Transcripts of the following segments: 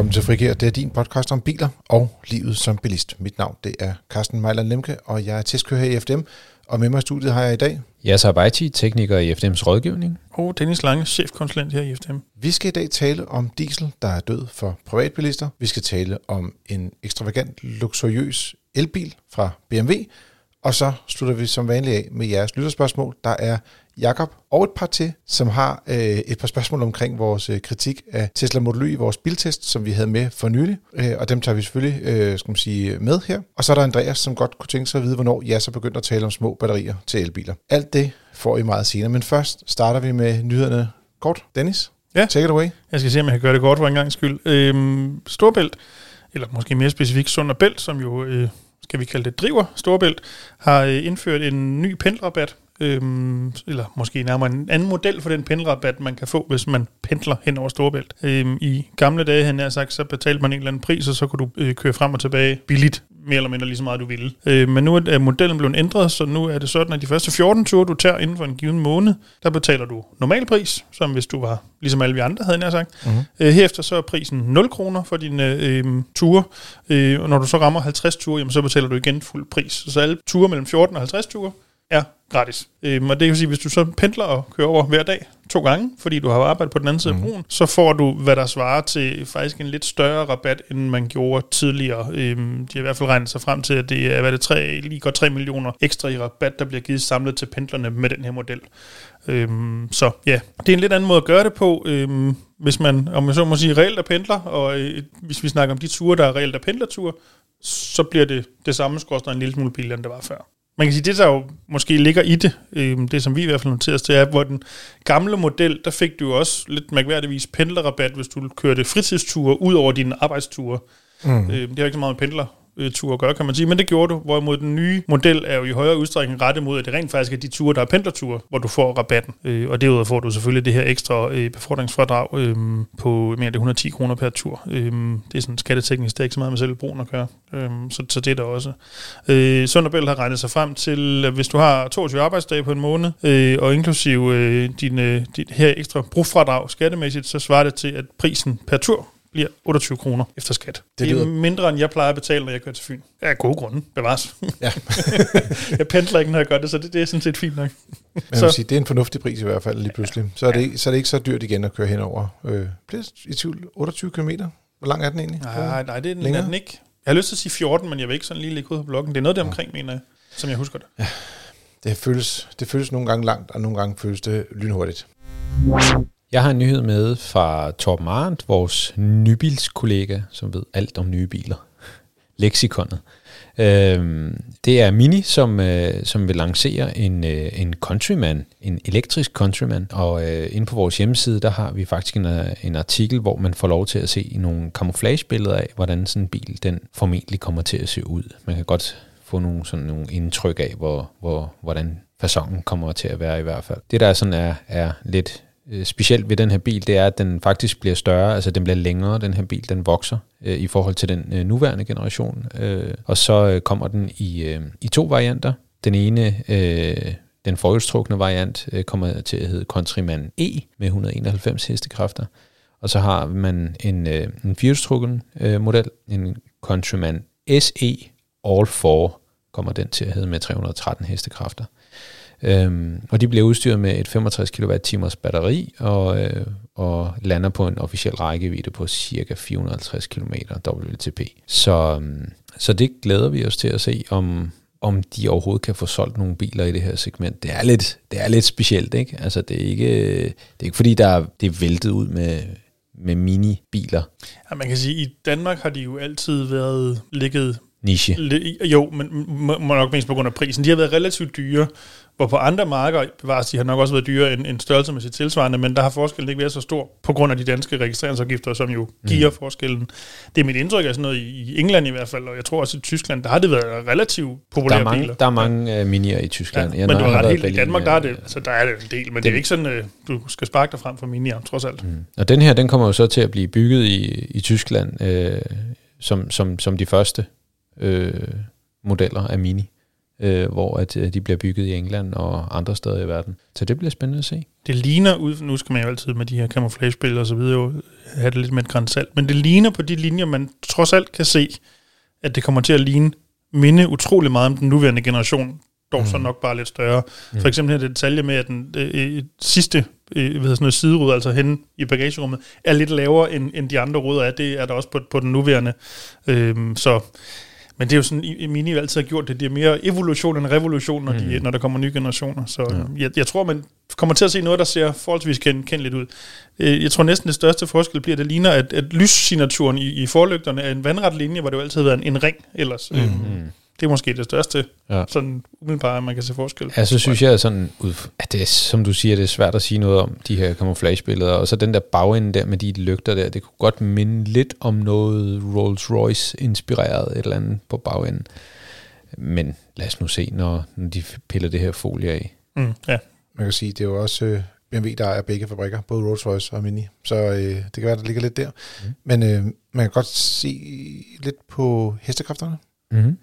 Velkommen til Frigær. Det er din podcast om biler og livet som bilist. Mit navn det er Carsten Mejland Lemke, og jeg er testkører her i FDM. Og med mig i studiet har jeg i dag... Jeg er Baiti, tekniker i FDM's rådgivning. Og Dennis Lange, chefkonsulent her i FDM. Vi skal i dag tale om diesel, der er død for privatbilister. Vi skal tale om en ekstravagant, luksuriøs elbil fra BMW. Og så slutter vi som vanligt af med jeres lytterspørgsmål. Der er Jakob og et par til, som har øh, et par spørgsmål omkring vores øh, kritik af Tesla Model Y i vores biltest, som vi havde med for nylig. Øh, og dem tager vi selvfølgelig øh, skal man sige, med her. Og så er der Andreas, som godt kunne tænke sig at vide, hvornår jeg så begynder at tale om små batterier til elbiler. Alt det får I meget senere, men først starter vi med nyhederne kort. Dennis, Ja. take it away. Jeg skal se, om jeg kan gøre det godt for en gang skyld. Øhm, Storbælt, eller måske mere specifikt Sund og Bælt, som jo, øh, skal vi kalde det, driver Storbælt, har øh, indført en ny pendlerrabat, øhm, eller måske nærmere en anden model for den pendlerrabat, man kan få, hvis man pendler hen over Storbælt. Øhm, I gamle dage, han har sagt, så betalte man en eller anden pris, og så kunne du øh, køre frem og tilbage billigt, mere eller mindre lige så meget du ville. Øh, men nu er modellen blevet ændret, så nu er det sådan, at de første 14 ture, du tager inden for en given måned, der betaler du normal pris, som hvis du var ligesom alle vi andre, havde jeg sagt. Mhm. Øh, herefter så er prisen 0 kroner for dine øh, ture, øh, og når du så rammer 50 ture, jamen, så betaler du igen fuld pris. Så alle ture mellem 14 og 50 ture er gratis. Øhm, og det vil sige, hvis du så pendler og kører over hver dag to gange, fordi du har arbejdet på den anden side af broen, så får du, hvad der svarer til faktisk en lidt større rabat, end man gjorde tidligere. Øhm, de har i hvert fald regnet sig frem til, at det er, hvad er det, 3, lige godt 3 millioner ekstra i rabat, der bliver givet samlet til pendlerne med den her model. Øhm, så ja, det er en lidt anden måde at gøre det på, øhm, hvis man, om jeg så må sige, reelt er pendler, og øh, hvis vi snakker om de ture, der er reelt er pendlerture, så bliver det det samme skorstræk en lille smule billigere, end det var før. Man kan sige, det der jo måske ligger i det, øh, det som vi i hvert fald noterer os til, er, hvor den gamle model, der fik du jo også lidt mærkværdigvis pendlerrabat, hvis du kørte fritidsture ud over dine arbejdsture. Mm. Øh, det har ikke så meget med pendler Øh, tur at gøre, kan man sige, men det gjorde du, hvorimod den nye model er jo i højere udstrækning rettet mod, at det rent faktisk er de ture, der er pendlerture, hvor du får rabatten. Øh, og derudover får du selvfølgelig det her ekstra øh, befordringsfradrag øh, på mere end 110 kroner per tur. Øh, det er sådan skatteteknisk, det er ikke så meget med selv brugen at gøre. Øh, så, så det er der også. Øh, Sønderbæl har regnet sig frem til, at hvis du har 22 arbejdsdage på en måned, øh, og inklusive øh, din, øh, din her ekstra brugfradrag skattemæssigt, så svarer det til, at prisen per tur bliver 28 kroner efter skat. Det, det er mindre, end jeg plejer at betale, når jeg kører til Fyn. Af gode grunde, bevares. Ja. jeg pendler ikke, når jeg gør det, så det, det er sådan set fint nok. Men vil sige, det er en fornuftig pris i hvert fald lige pludselig. Så er det, ikke, så er det ikke så dyrt igen at køre henover. Øh, bliver i tvivl 28 km? Hvor lang er den egentlig? Nej, nej, det er den, Længere? er den ikke. Jeg har lyst til at sige 14, men jeg vil ikke sådan lige lægge ud på bloggen. Det er noget der omkring, mener jeg, som jeg husker det. Det føles, det føles nogle gange langt, og nogle gange føles det lynhurtigt. Jeg har en nyhed med fra Torben Arndt, vores nybilskollega, som ved alt om nye biler. Lexikonet. Øhm, det er Mini, som, øh, som vil lancere en, øh, en Countryman, en elektrisk Countryman, og øh, inde på vores hjemmeside, der har vi faktisk en, øh, en artikel, hvor man får lov til at se nogle camouflagebilleder af, hvordan sådan en bil, den formentlig kommer til at se ud. Man kan godt få nogle, sådan nogle indtryk af, hvor, hvor, hvordan fasongen kommer til at være i hvert fald. Det der sådan er, er lidt øh, specielt ved den her bil, det er, at den faktisk bliver større, altså den bliver længere, den her bil, den vokser øh, i forhold til den øh, nuværende generation. Øh, og så øh, kommer den i, øh, i to varianter. Den ene, øh, den forhjulstrukne variant, øh, kommer til at hedde Countryman E med 191 hestekræfter. Og så har man en, øh, en firehjulstrukken øh, model, en Countryman SE All 4, kommer den til at hedde med 313 hestekræfter. Øhm, og de bliver udstyret med et 65 kWh batteri og, øh, og lander på en officiel rækkevidde på cirka 450 km WLTP. Så, øhm, så det glæder vi os til at se, om, om de overhovedet kan få solgt nogle biler i det her segment. Det er lidt, det er lidt specielt, ikke? Altså det er ikke, det er ikke fordi, der er, det er væltet ud med, med mini-biler. Ja, man kan sige, at i Danmark har de jo altid været ligget Niche. Jo, men må, må nok mest på grund af prisen. De har været relativt dyre, hvor på andre marker bevares, de har nok også været dyre end, end størrelsesmæssigt tilsvarende, men der har forskellen ikke været så stor på grund af de danske registreringsafgifter, som jo giver mm. forskellen. Det er mit indtryk af sådan noget i England i hvert fald, og jeg tror også i Tyskland, der har det været relativt Der populære er mange, biler. der er mange uh, minier i Tyskland. Ja, Jeg men du har ret helt i Danmark, der er det, øh, altså, der er det en del, men det, det er det- ikke sådan, øh, du skal sparke dig frem for minier, trods alt. Mm. Og den her, den kommer jo så til at blive bygget i, i Tyskland øh, som, som, som de første øh, modeller af Mini. Øh, hvor at, øh, de bliver bygget i England og andre steder i verden. Så det bliver spændende at se. Det ligner ud, nu skal man jo altid med de her camouflage og så videre jo have det lidt med et grænsalt, men det ligner på de linjer, man trods alt kan se, at det kommer til at ligne minde utrolig meget om den nuværende generation, dog mm. så nok bare lidt større. Mm. For eksempel her det detalje med, at den øh, sidste øh, hvad sådan noget, siderude, altså henne i bagagerummet, er lidt lavere end, end de andre ruder er. Det er der også på, på den nuværende. Øhm, så men det er jo sådan, i Mini altid har gjort det. Det er mere evolution end revolution, når, de, mm. når der kommer nye generationer. Så ja. jeg, jeg tror, man kommer til at se noget, der ser forholdsvis kendeligt ud. Øh, jeg tror næsten det største forskel bliver, at det ligner, at, at lyssignaturen i, i forlygterne er en vandret linje, hvor det jo altid har været en, en ring ellers. Mm. Øhm, det er måske det største, ja. sådan umiddelbart, man kan se forskel. Ja, så synes jeg sådan, at det er, som du siger, det er svært at sige noget om de her camouflage-billeder, og så den der bagende der med de lygter der, det kunne godt minde lidt om noget Rolls-Royce-inspireret et eller andet på bagenden. Men lad os nu se, når, når de piller det her folie af. Mm, ja. Man kan sige, det er jo også øh, BMW, der er begge fabrikker, både Rolls-Royce og Mini, så øh, det kan være, der ligger lidt der. Mm. Men øh, man kan godt se lidt på hestekræfterne. Mm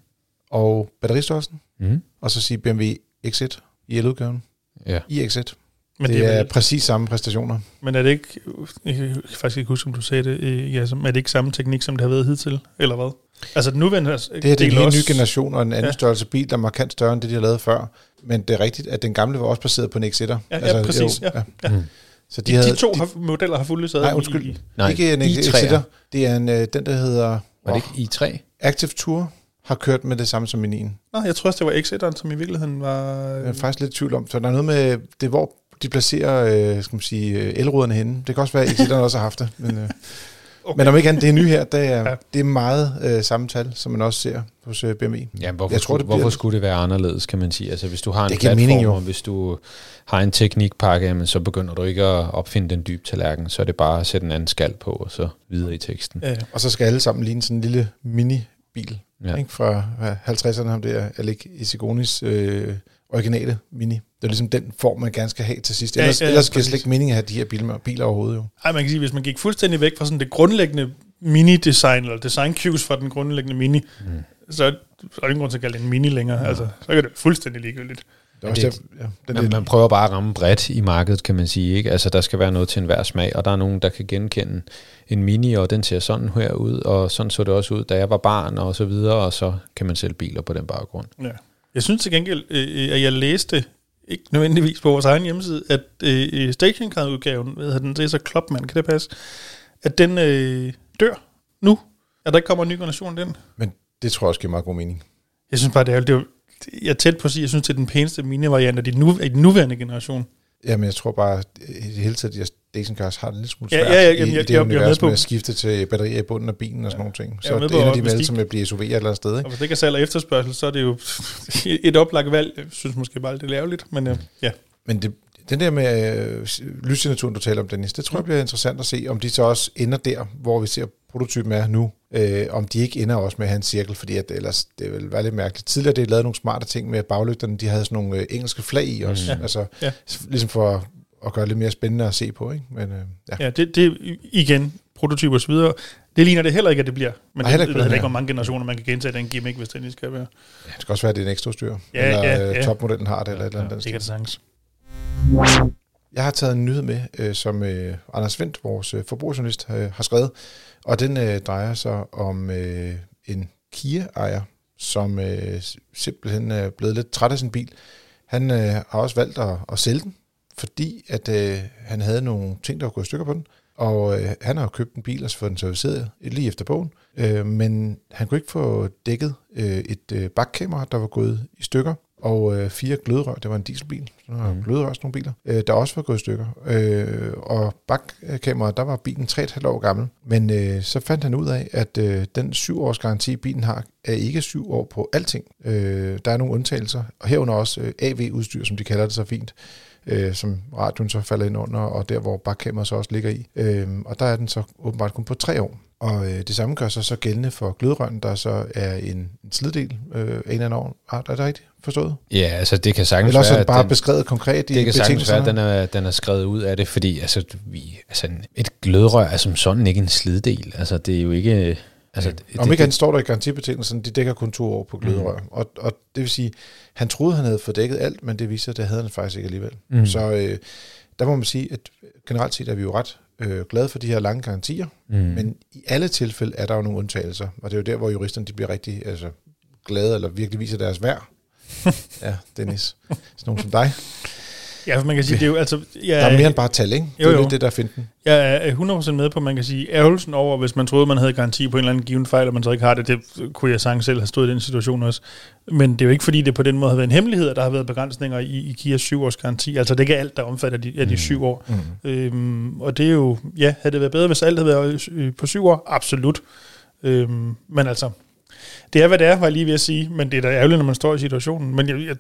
og batteristørrelsen, mm. og så sige BMW X1 i eludgaven. Ja. I X1. Men det, det er, vel, præcis samme præstationer. Men er det ikke, jeg kan faktisk ikke huske, om du sagde det, ja, er det ikke samme teknik, som det har været hidtil, eller hvad? Altså den nuværende Det er det en helt ny generation og en anden ja. størrelse bil, der er markant større end det, de har lavet før. Men det er rigtigt, at den gamle var også baseret på en X1'er. Ja, altså, ja præcis. Jo, ja. Ja. Mm. Så de, de, havde, de to de, modeller har fuldt Nej, undskyld. I, nej, ikke en X1'er. Det er en, øh, den, der hedder... Var det ikke i3? Active Tour har kørt med det samme som Minien. Nå, jeg tror også, det var X1'eren, som i virkeligheden var... Jeg er faktisk lidt i tvivl om, så der er noget med, det hvor de placerer, øh, skal man sige, øh, elruderne henne. Det kan også være, at X1'eren også har haft det, men... Øh. Okay. Men om ikke andet, det er nye her, det er, ja. det er meget øh, samme tal, som man også ser hos øh, BMI. Ja, hvorfor, jeg tror, skulle, det hvorfor skulle det være anderledes, kan man sige? Altså, hvis du har en det platform, mening, jo. og hvis du har en teknikpakke, jamen, så begynder du ikke at opfinde den dybe tallerken, så er det bare at sætte en anden skal på, og så videre i teksten. Ja. Og så skal alle sammen ligne sådan en lille mini-bil ja. ikke? fra 50'erne, ham der Alec Isigonis øh, originale Mini. Det er ligesom den form, man gerne skal have til sidst. Ellers, ja, ja, ellers giver det slet ikke mening at have de her biler, biler overhovedet. Jo. Ej, man kan sige, hvis man gik fuldstændig væk fra sådan det grundlæggende mini-design, eller design cues fra den grundlæggende mini, mm. så er der ingen grund til at kalde det en mini længere. Ja. Altså, så er det fuldstændig ligegyldigt. Det det, det, ja, den man, man prøver bare at ramme bredt i markedet, kan man sige. Ikke? Altså, der skal være noget til enhver smag, og der er nogen, der kan genkende en mini, og den ser sådan her ud, og sådan så det også ud, da jeg var barn, og så videre, og så kan man sælge biler på den baggrund. Ja. Jeg synes til gengæld, øh, at jeg læste, ikke nødvendigvis på vores egen hjemmeside, at øh, stationcar-udgaven, hvad hedder den, det er så Clubman, kan det passe, at den øh, dør nu, at der ikke kommer en ny generation den. Men det tror jeg også giver meget god mening. Jeg synes bare, det er, det er jeg er tæt på at sige, jeg synes, det er den pæneste mini-variant af de, nu, af de nuværende generation. Jamen, jeg tror bare, i det hele taget, at stationcars har det lidt smule svært ja, ja, ja, jamen, jeg, i det jeg, univers jeg med, på. med at skifte til batterier i bunden af bilen og sådan nogle ting. Så det ender de med, som at blive SUV et eller andet sted. Ikke? Og hvis det ikke er salg og efterspørgsel, så er det jo et oplagt valg. Jeg synes måske bare, det er lavligt, men øh, ja. Men det, den der med øh, lyssignaturen, du taler om, Dennis, det tror jeg bliver interessant at se, om de så også ender der, hvor vi ser prototypen er nu, øh, om de ikke ender også med at have en cirkel, fordi at ellers det vil være lidt mærkeligt. Tidligere det lavet nogle smarte ting med baglygterne, de havde sådan nogle øh, engelske flag i også, mm. altså ja. ligesom for at gøre det lidt mere spændende at se på. Ikke? Men, øh, ja, ja det, det igen, prototyper videre. Det ligner det heller ikke, at det bliver. Men det, det, det ved ikke, hvor mange generationer man kan gentage den gimmick, hvis det skal være. Ja, det skal også være, at det er en ekstra styr. Ja, eller ja, ja. topmodellen har det, eller ja, et eller andet. Ja, det kan det sagtens. Jeg har taget en nyhed med, øh, som øh, Anders Vendt, vores øh, forbrugerjournalist, øh, har skrevet, og den øh, drejer sig om øh, en Kia-ejer, som øh, simpelthen øh, er blevet lidt træt af sin bil. Han øh, har også valgt at, at sælge den, fordi at øh, han havde nogle ting, der var gået i stykker på den. Og øh, han har jo købt en bil og fået den serviceret lige efter bogen. Øh, men han kunne ikke få dækket øh, et øh, bakkamera, der var gået i stykker og øh, fire gløderør. Det var en dieselbil, så der var mm. gløderør sådan nogle biler, øh, der også var gået i stykker. Øh, og bakkameraet, der var bilen 3,5 år gammel. Men øh, så fandt han ud af, at øh, den syv års garanti, bilen har, er ikke syv år på alting. Øh, der er nogle undtagelser, og herunder også øh, AV-udstyr, som de kalder det så fint øh, som radioen så falder ind under, og der hvor bakkameraet så også ligger i. Øh, og der er den så åbenbart kun på tre år. Og øh, det samme gør sig så gældende for glødrøren, der så er en, en sliddel øh, en eller anden år. Er det rigtigt forstået? Ja, altså det kan sagtens Eller også være, bare den, beskrevet konkret i Det kan sagtens være, at den er, den er skrevet ud af det, fordi altså, vi, altså, et glødrør er som sådan ikke en sliddel. Altså det er jo ikke... Altså, det- Om ikke det- han står der i garantibetingelsen, de dækker kun to år på gløderør. Mm. Og, og det vil sige, han troede, han havde fået dækket alt, men det viser at det havde han faktisk ikke alligevel. Mm. Så øh, der må man sige, at generelt set er vi jo ret øh, glade for de her lange garantier, mm. men i alle tilfælde er der jo nogle undtagelser, og det er jo der, hvor juristerne de bliver rigtig altså, glade, eller virkelig viser deres værd. ja, Dennis. Sådan nogen som dig. Ja, for man kan sige, det er jo altså... Jeg, Der er mere end bare tal, ikke? Det Jo, er jo. lidt det, der er finten. Jeg er 100% med på, man kan sige, ærgelsen over, hvis man troede, man havde garanti på en eller anden given fejl, og man så ikke har det, det kunne jeg sagtens selv have stået i den situation også. Men det er jo ikke, fordi det på den måde har været en hemmelighed, at der har været begrænsninger i, i Kias syv års garanti. Altså det er ikke alt, der omfatter de, af de syv år. Mm. Øhm, og det er jo, ja, havde det været bedre, hvis alt havde været på syv år? Absolut. Øhm, men altså, det er, hvad det er, var jeg lige ved at sige, men det er da ærgerligt, når man står i situationen. Men jeg, jeg,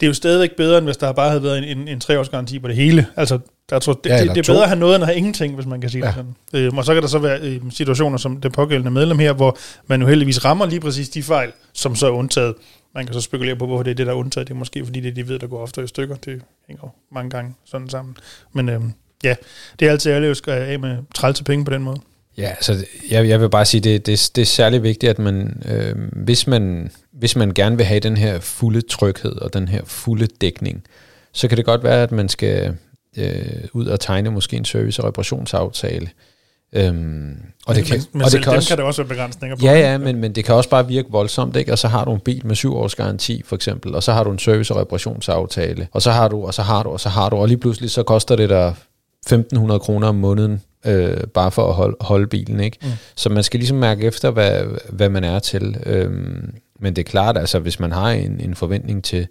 det er jo stadigvæk bedre, end hvis der bare havde været en, en, en treårsgaranti på det hele. Altså, der tror, det, Ja, det, det er to. bedre at have noget, end at have ingenting, hvis man kan sige ja. Det sådan. Øhm, og så kan der så være øh, situationer som det pågældende medlem her, hvor man jo heldigvis rammer lige præcis de fejl, som så er undtaget. Man kan så spekulere på, hvorfor det er det, der er undtaget. Det er måske, fordi det er de ved, der går ofte i stykker. Det hænger jo mange gange sådan sammen. Men øhm, ja, det er altid ærligt at af med trælse penge på den måde. Ja, altså jeg, jeg vil bare sige, det, det, det er særlig vigtigt, at man, øh, hvis man, hvis man gerne vil have den her fulde tryghed og den her fulde dækning, så kan det godt være, at man skal øh, ud og tegne måske en service- og reparationsaftale. Øhm, og det kan, men, men og det kan også, kan der også være begrænsninger på. Ja, ja, men, men det kan også bare virke voldsomt, ikke? Og så har du en bil med syv års garanti, for eksempel, og så har du en service- og reparationsaftale, og så har du, og så har du, og så har du, og lige pludselig så koster det dig 1.500 kroner om måneden, øh, bare for at holde, holde bilen, ikke? Mm. Så man skal ligesom mærke efter, hvad, hvad man er til. Øhm, men det er klart, altså hvis man har en, en forventning til,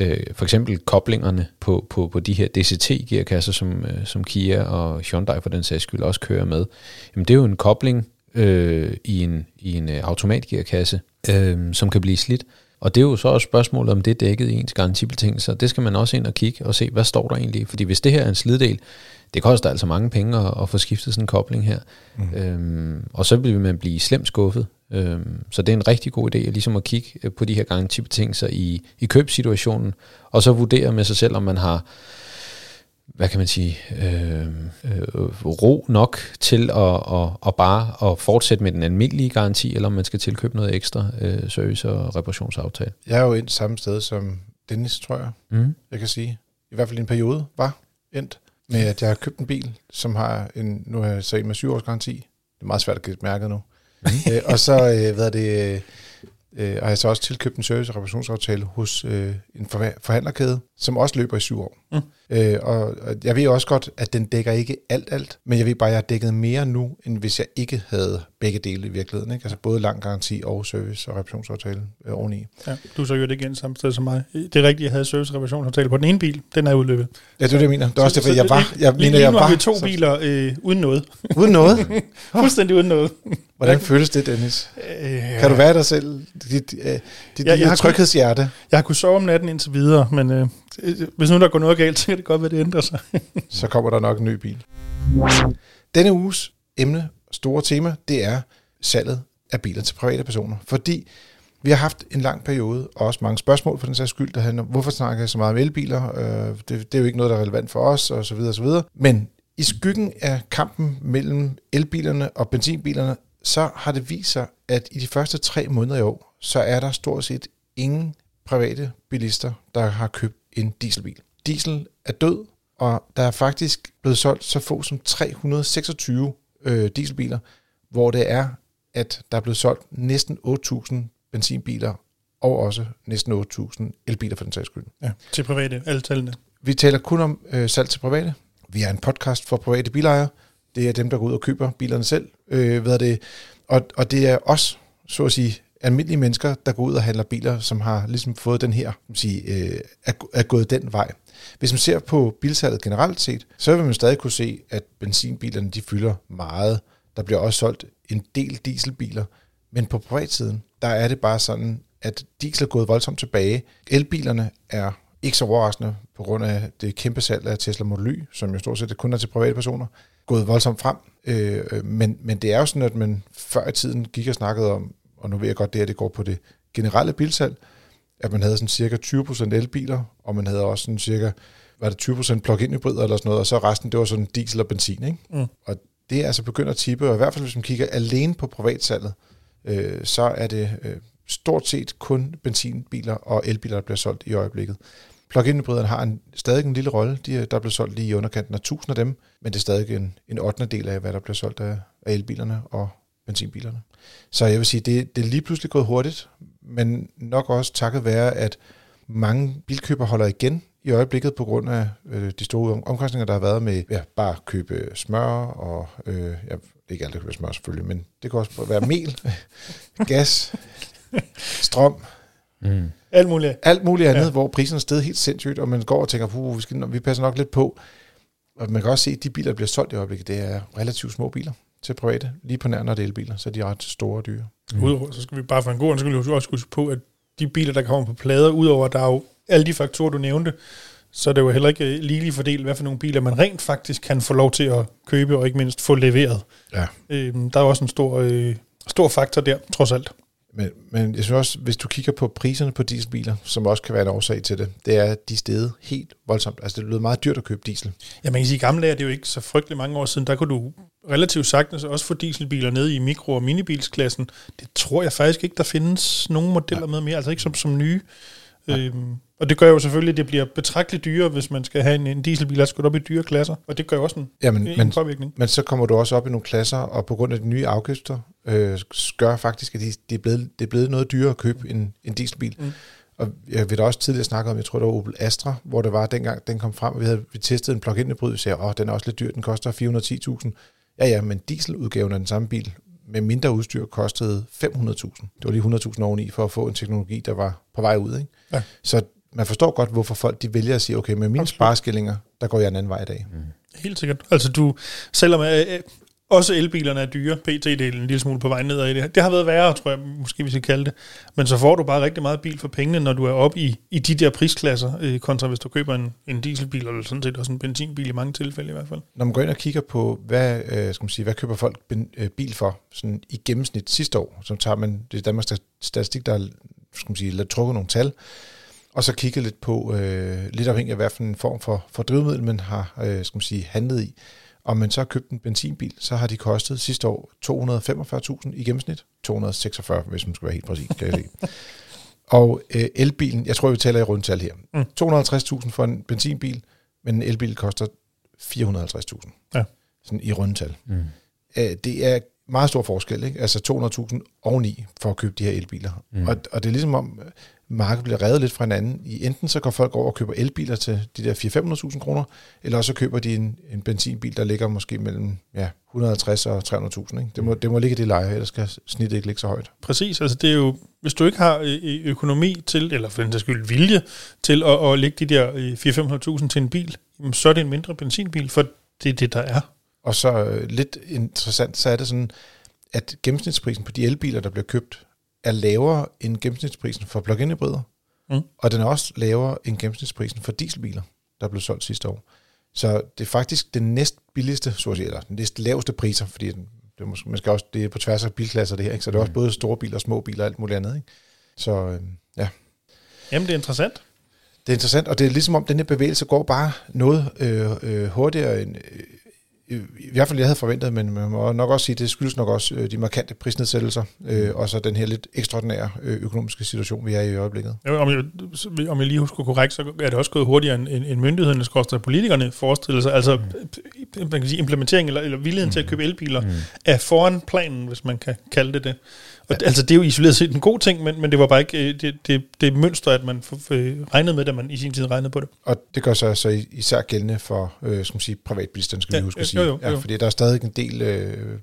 øh, for eksempel koblingerne på, på, på de her DCT-gearkasser, som, øh, som Kia og Hyundai for den sags skyld også kører med, jamen det er jo en kobling øh, i en, i en øh, automatgearkasse, øh, som kan blive slidt. Og det er jo så også spørgsmålet, om det er dækket i ens garantibetingelser. Det skal man også ind og kigge og se, hvad står der egentlig. Fordi hvis det her er en sliddel, det koster altså mange penge at, at få skiftet sådan en kobling her. Mm. Øhm, og så vil man blive slemt skuffet. Øhm, så det er en rigtig god idé at, ligesom at kigge øh, på de her garantibetingelser i, i købssituationen, og så vurdere med sig selv, om man har hvad kan man sige, øh, øh, ro nok til at, at, at bare at fortsætte med den almindelige garanti, eller om man skal tilkøbe noget ekstra øh, service- og reparationsaftale. Jeg er jo endt samme sted som Dennis, tror jeg, Mm. jeg kan sige. I hvert fald i en periode var endt med, at jeg har købt en bil, som har en, nu har jeg så en med syv års garanti. Det er meget svært at gætte mærket nu. Mm. øh, og så øh, hvad er det, øh, har jeg så også tilkøbt en service- og reparationsaftale hos øh, en forhandlerkæde, som også løber i syv år. Mm. Øh, og, og jeg ved også godt, at den dækker ikke alt, alt, men jeg ved bare, at jeg har dækket mere nu, end hvis jeg ikke havde begge dele i virkeligheden. Ikke? Altså både lang garanti og service- og reparationsaftale øh, oveni. Ja, du så jo det igen samme sted som mig. Det er rigtigt, jeg havde service reparationsaftale på den ene bil. Den er udløbet. Ja, det er det, jeg mener. Det er også derfor, så jeg var, jeg lige, mener, jeg nu har var vi to så- biler øh, uden noget. uden noget. Fuldstændig uden noget. Hvordan føles det, Dennis? Øh, Kan du være dig selv? Dit, øh, dit Ja, ja, jeg har tror- tryghedshjerte. Jeg har kunnet sove om natten indtil videre, men øh, hvis nu der går noget galt, kan det godt være, det ændrer sig. Så kommer der nok en ny bil. Denne uges emne, store tema, det er salget af biler til private personer. Fordi vi har haft en lang periode, og også mange spørgsmål for den sags skyld, der handler om, hvorfor snakker jeg så meget om elbiler? Øh, det, det er jo ikke noget, der er relevant for os, og så videre, og så videre. Men i skyggen af kampen mellem elbilerne og benzinbilerne, så har det vist sig, at i de første tre måneder i år, så er der stort set ingen private bilister, der har købt en dieselbil. Diesel er død, og der er faktisk blevet solgt så få som 326 øh, dieselbiler, hvor det er, at der er blevet solgt næsten 8.000 benzinbiler, og også næsten 8.000 elbiler for den sags skyld. Ja, til private, alle tallene. Vi taler kun om øh, salg til private. Vi er en podcast for private bilejere. Det er dem, der går ud og køber bilerne selv. Øh, hvad er det? Og, og det er os, så at sige, almindelige mennesker, der går ud og handler biler, som har ligesom fået den her, kan sige, øh, er, er gået den vej. Hvis man ser på bilsalget generelt set, så vil man stadig kunne se, at benzinbilerne de fylder meget. Der bliver også solgt en del dieselbiler. Men på privatsiden, der er det bare sådan, at diesel er gået voldsomt tilbage. Elbilerne er ikke så overraskende på grund af det kæmpe salg af Tesla Model Y, som jo stort set kun er til private personer, gået voldsomt frem. Øh, øh men, men det er jo sådan, at man før i tiden gik og snakkede om, og nu ved jeg godt, det her det går på det generelle bilsalg, at man havde sådan cirka 20% elbiler, og man havde også sådan cirka, var det 20% plug-in hybrider eller sådan noget, og så resten, det var sådan diesel og benzin, ikke? Mm. Og det er altså begyndt at tippe, og i hvert fald hvis man kigger alene på privatsalget, øh, så er det øh, stort set kun benzinbiler og elbiler, der bliver solgt i øjeblikket. Plug-in hybriderne har en, stadig en lille rolle. De, der bliver solgt lige i underkanten af 1000 af dem, men det er stadig en, en 8. del af, hvad der bliver solgt af, af elbilerne og benzinbilerne. Så jeg vil sige, det, det er lige pludselig gået hurtigt, men nok også takket være, at mange bilkøber holder igen i øjeblikket på grund af øh, de store omkostninger, der har været med ja, bare at købe smør og, øh, ja, ikke alt, der køber smør selvfølgelig, men det kan også være mel, gas, strøm, mm. alt muligt, alt muligt andet, ja. hvor priserne er steget helt sindssygt, og man går og tænker, puh, vi, skal, vi passer nok lidt på. Og man kan også se, at de biler, der bliver solgt i øjeblikket, det er relativt små biler til private, lige på nær når det er elbiler, så de er ret store og dyre. Mm. Udover, så skal vi bare for en god undskyld også huske på, at de biler, der kommer på plader, udover at der er jo alle de faktorer, du nævnte, så er det jo heller ikke øh, lige fordelt, hvad for nogle biler man rent faktisk kan få lov til at købe, og ikke mindst få leveret. Ja. Øhm, der er også en stor, øh, stor faktor der, trods alt. Men, men jeg synes også, hvis du kigger på priserne på dieselbiler, som også kan være en årsag til det, det er, at de stede helt voldsomt. Altså det lyder meget dyrt at købe diesel. Ja, man kan sige, at gamle dage, det er jo ikke så frygtelig mange år siden, der kunne du relativt sagtens også få dieselbiler nede i mikro- og minibilsklassen. Det tror jeg faktisk ikke, der findes nogen modeller ja. med mere, altså ikke som, som nye. Ja. Øhm, og det gør jo selvfølgelig, at det bliver betragteligt dyrere, hvis man skal have en, en dieselbil, der skal op i dyre klasser. Og det gør jo også en, ja, men, en men, påvirkning. Men så kommer du også op i nogle klasser, og på grund af de nye afgifter, øh, gør faktisk, at de, det, er blevet, det er blevet noget dyrere at købe en, en dieselbil. Mm. Og jeg vil da også tidligere snakke om, jeg tror det var Opel Astra, hvor det var dengang, den kom frem, og vi havde vi testet en plug-in hybrid, vi sagde, åh, den er også lidt dyr, den koster 410.000. Ja, ja, men dieseludgaven af den samme bil med mindre udstyr kostede 500.000. Det var lige 100.000 oveni for at få en teknologi, der var på vej ud. Ikke? Ja. Så man forstår godt, hvorfor folk de vælger at sige, okay, med mine spareskillinger, der går jeg en anden vej i dag. Mm. Helt sikkert. Altså du, selvom øh, øh også elbilerne er dyre, PT-delen en lille smule på vej nedad i det. Det har været værre, tror jeg, måske vi skal kalde det. Men så får du bare rigtig meget bil for pengene, når du er oppe i, i de der prisklasser, øh, kontra hvis du køber en, en dieselbil, eller sådan set også en benzinbil i mange tilfælde i hvert fald. Når man går ind og kigger på, hvad, øh, skal man sige, hvad køber folk ben, øh, bil for sådan i gennemsnit sidste år, så tager man, det er Danmarks Statistik, der skal man sige, trukket nogle tal, og så kigge lidt på, øh, lidt afhængig af hvilken form for, for drivmiddel man har øh, skal man sige, handlet i. Om man så har købt en benzinbil, så har de kostet sidste år 245.000 i gennemsnit. 246, hvis man skal være helt præcis, kan jeg se. Og øh, elbilen, jeg tror, vi taler i rundtal her. Mm. 250.000 for en benzinbil, men en elbil koster 450.000. Ja. Sådan i rundtal. Mm. Øh, det er meget stor forskel, ikke? Altså 200.000 oveni for at købe de her elbiler. Mm. Og, og det er ligesom om, markedet bliver revet lidt fra hinanden. I enten så går folk over og køber elbiler til de der 400-500.000 kroner, eller så køber de en, en benzinbil, der ligger måske mellem ja, 150 og 300.000. Ikke? Det, må, det må ligge i det leje, ellers skal snittet ikke ligge så højt. Præcis, altså det er jo, hvis du ikke har økonomi til, eller for den der skyld vilje til at, at lægge de der 400-500.000 til en bil, så er det en mindre benzinbil, for det er det, der er. Og så øh, lidt interessant, så er det sådan, at gennemsnitsprisen på de elbiler, der bliver købt, er lavere end gennemsnitsprisen for plug-in hybrider, mm. og den er også lavere end gennemsnitsprisen for dieselbiler, der blev solgt sidste år. Så det er faktisk den næst billigste, så at sige, eller den næst laveste priser, fordi det er, måske, man skal også, det er på tværs af bilklasser det her, ikke? så det er også mm. både store biler, små biler og alt muligt andet. Ikke? Så øh, ja. Jamen det er interessant. Det er interessant, og det er ligesom om, den her bevægelse går bare noget øh, øh, hurtigere end, øh, i hvert fald jeg havde forventet, men man må nok også sige, at det skyldes nok også øh, de markante prisnedsættelser, øh, og så den her lidt ekstraordinære øh, økonomiske situation, vi er i i øjeblikket. Ja, om, jeg, om jeg lige husker korrekt, så er det også gået hurtigere end, end myndighederne, skal politikerne forestiller sig. Altså mm. man kan sige, implementering eller, eller villigheden mm. til at købe elbiler mm. er foran planen, hvis man kan kalde det det. Og ja. altså, det er jo isoleret set en god ting, men, men det var bare ikke øh, det, det, det mønster, at man regnede med, da man i sin tid regnede på det. Og det gør sig så især gældende for, øh, skal man sige, privatbilisterne, skal ja, vi huske at sige. Jo, jo, jo. Ja, fordi der er stadig en del, øh,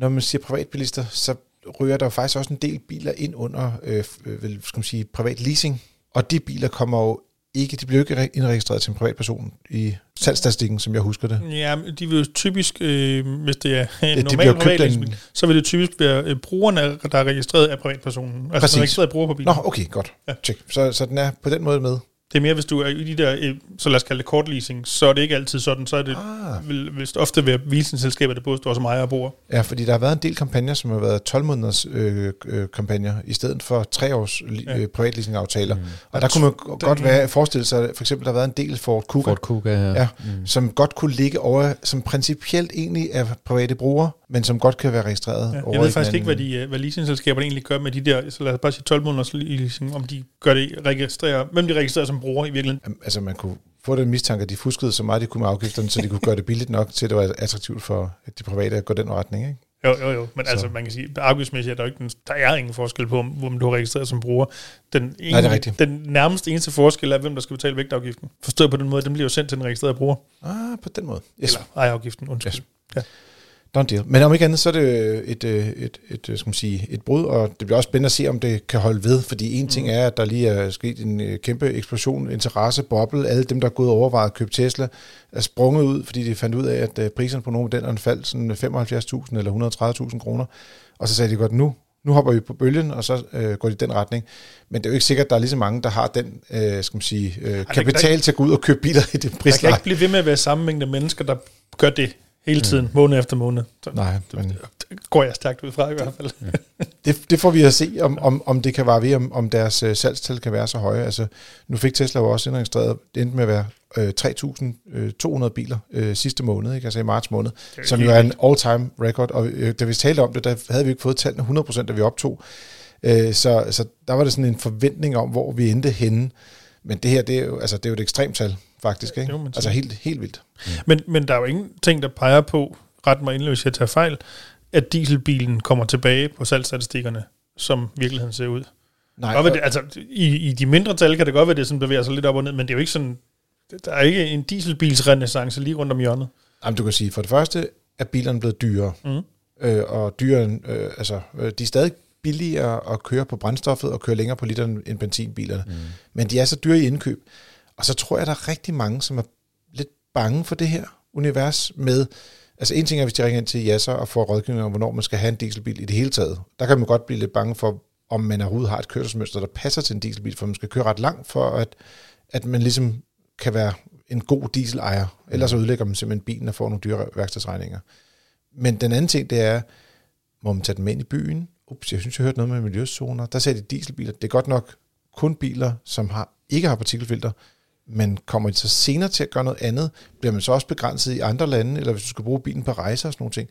når man siger privatbilister, så ryger der jo faktisk også en del biler ind under, øh, skal man sige, privat leasing. Og de biler kommer jo ikke, de bliver ikke indregistreret til en privatperson i salgsstatistikken, som jeg husker det. Ja, de vil jo typisk, øh, hvis det er en normal privatleasing, så vil det typisk være øh, brugerne, der er registreret af privatpersonen. Altså Præcis. registreret bruger på bilen. Nå, okay, godt. Ja. Check. Så, så den er på den måde med. Det er mere, hvis du er i de der, så lad os kalde det kortleasing, så er det ikke altid sådan. Så er det Ah. vil, vil ofte være leasingselskaber, der både står som ejer og bruger. Ja, fordi der har været en del kampagner, som har været 12 måneders øh, øh, kampagner, i stedet for tre års Ja. øh, privatleasingaftaler. Mm. Og der kunne man g- godt være, forestille sig, for eksempel, der har været en del Ford Kuga, Ford Kuga her. ja, mm. som godt kunne ligge over, som principielt egentlig er private brugere, men som godt kan være registreret Ja. over Jeg ved faktisk ikke, hvad, de, øh, hvad leasingselskaberne egentlig gør med de der, så lad os bare sige 12 måneders leasing, om de gør det, registrerer, hvem de registrerer som bruger i virkeligheden. Jamen, Altså, man kunne få den mistanke, at de fuskede så meget, de kunne med afgifterne, så de kunne gøre det billigt nok til, at det var attraktivt for de private at gå den retning, ikke? Jo, jo, jo. Men Så. altså, man kan sige, afgiftsmæssigt er der, ikke, der er ingen forskel på, om du er registreret som bruger. Den, ene, Nej, det er rigtigt. den nærmest eneste forskel er, hvem der skal betale vægtafgiften. Forstået på den måde, den bliver jo sendt til den registrerede bruger. Ah, på den måde. Yes. Eller ejerafgiften, undskyld. Yes. Ja. Done deal. Men om ikke andet, så er det et, øh, et, et, et, skal man sige, et brud, og det bliver også spændende at se, om det kan holde ved, fordi en ting er, at der lige er sket en øh, kæmpe eksplosion, interesse, boble, alle dem, der er gået og overvejet at købe Tesla, er sprunget ud, fordi de fandt ud af, at øh, priserne på nogle modellerne faldt sådan 75.000 eller 130.000 kroner, og så sagde de godt, nu, nu hopper vi på bølgen, og så øh, går de i den retning. Men det er jo ikke sikkert, at der er lige så mange, der har den øh, skal man sige, øh, der- kapital til at gå ud og købe biler i det Der kan prisleje. ikke blive ved med at være samme mængde mennesker, der gør det hele tiden, mm. måned efter måned. Så Nej, men det går jeg stærkt ud fra i hvert fald. Det, det får vi at se, om, om, om det kan vare ved, om, om deres øh, salgstal kan være så høje. Altså, nu fik Tesla jo også indregistreret, det endte med at være øh, 3.200 biler øh, sidste måned, ikke? altså i marts måned, som jo er en all-time record. Og øh, da vi talte om det, der havde vi ikke fået tallene 100%, da vi optog. Øh, så, så der var det sådan en forventning om, hvor vi endte henne. Men det her, det er jo, altså, det er jo et ekstremt tal, faktisk. Ikke? sige. Altså helt, helt vildt. Men, men der er jo ingenting, der peger på, ret mig hvis jeg tager fejl, at dieselbilen kommer tilbage på salgsstatistikkerne, som virkeligheden ser ud. Nej, Godt, det, altså, i, I de mindre tal kan det godt være, det sådan bevæger sig lidt op og ned, men det er jo ikke sådan, der er ikke en dieselbilsrenaissance lige rundt om hjørnet. Jamen, du kan sige, for det første er bilerne blevet dyrere. Mm. øh, og dyrere, øh, altså, øh, de er stadig billigere at køre på brændstoffet og køre længere på literen end benzinbilerne. Mm. Men de er så dyre i indkøb. Og så tror jeg, der er rigtig mange, som er lidt bange for det her univers med, altså en ting er, hvis de ringer ind til Jasser og får rådgivning om, hvornår man skal have en dieselbil i det hele taget. Der kan man godt blive lidt bange for, om man overhovedet har et kørselsmønster, der passer til en dieselbil, for man skal køre ret langt for, at, at man ligesom kan være en god dieselejer. Ellers så ødelægger man simpelthen bilen og får nogle dyre værkstedsregninger. Men den anden ting, det er, må man tage dem ind i byen? Ups, jeg synes, jeg hørte noget med miljøzoner. Der sagde de dieselbiler. Det er godt nok kun biler, som har, ikke har partikelfilter, men kommer de så senere til at gøre noget andet, bliver man så også begrænset i andre lande, eller hvis du skal bruge bilen på rejser og sådan nogle ting.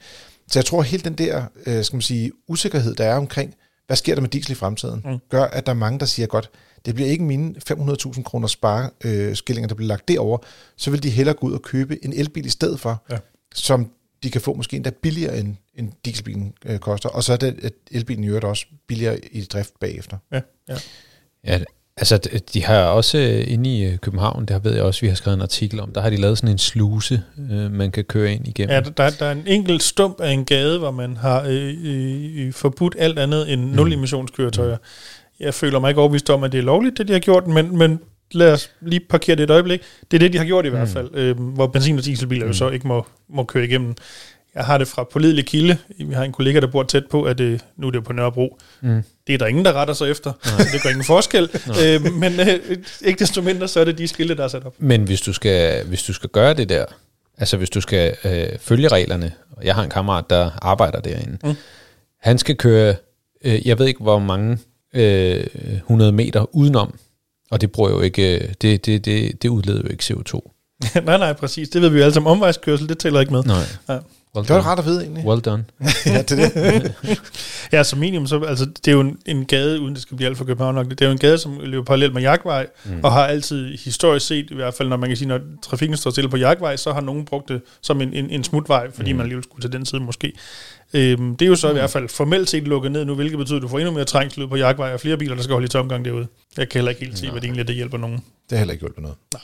Så jeg tror, at hele den der, øh, skal man sige, usikkerhed, der er omkring, hvad sker der med diesel i fremtiden, Mm. gør, at der er mange, der siger, godt, det bliver ikke mine 500.000 kroner spareskillinger, øh, skillinger, der bliver lagt derover, så vil de hellere gå ud og købe en elbil i stedet for, Ja. som de kan få måske endda billigere, end, end dieselbilen øh, koster. Og så er det, at elbilen i øvrigt også billigere i drift bagefter. Ja, ja. Ja, altså de har også øh, inde i øh, København, det har ved jeg også, vi har skrevet en artikel om, der har de lavet sådan en sluse, øh, man kan køre ind igennem. Ja, der, der er en enkelt stump af en gade, hvor man har øh, øh, forbudt alt andet end nul-emissionskøretøjer. Jeg føler mig ikke overbevist om, at det er lovligt, det de har gjort, men, men lad os lige parkere det et øjeblik. Det er det, de har gjort i hvert fald, øh, hvor benzin- og dieselbiler jo så ikke må, må køre igennem. Jeg har det fra pålidelig kilde. Vi har en kollega, der bor tæt på, at det, nu er det på Nørrebro. Mm. Det er der ingen, der retter sig efter. det gør ingen forskel. øh, men øh, ikke desto mindre, så er det de skilte, der er sat op. Men hvis du skal, hvis du skal gøre det der, altså hvis du skal øh, følge reglerne, og jeg har en kammerat, der arbejder derinde, Mm. mm. han skal køre, øh, jeg ved ikke hvor mange øh, 100 meter udenom, og det bruger jo ikke, øh, det, det, det, det udleder jo ikke CO2. nej, nej, præcis. Det ved vi jo alle sammen. Omvejskørsel, det tæller ikke med. Nej. Ja. Well Det var done. ret at vide egentlig. Well done. ja, det er det. Ja, som minimum, så, altså, det er jo en, en gade, uden det skal blive alt for København nok, det er jo en gade, som løber parallelt med Jagtvej, mm. og har altid historisk set, i hvert fald når man kan sige, når trafikken står stille på Jagtvej, så har nogen brugt det som en, en, en smutvej, fordi mm. man alligevel skulle til den side måske. Øhm, det er jo så mm. i hvert fald formelt set lukket ned nu, hvilket betyder, at du får endnu mere trængsel ud på Jagtvej, og flere biler, der skal holde i tomgang derude. Jeg kan heller ikke helt se, hvad det egentlig er, det hjælper nogen. Det har heller ikke hjulpet noget. Nej.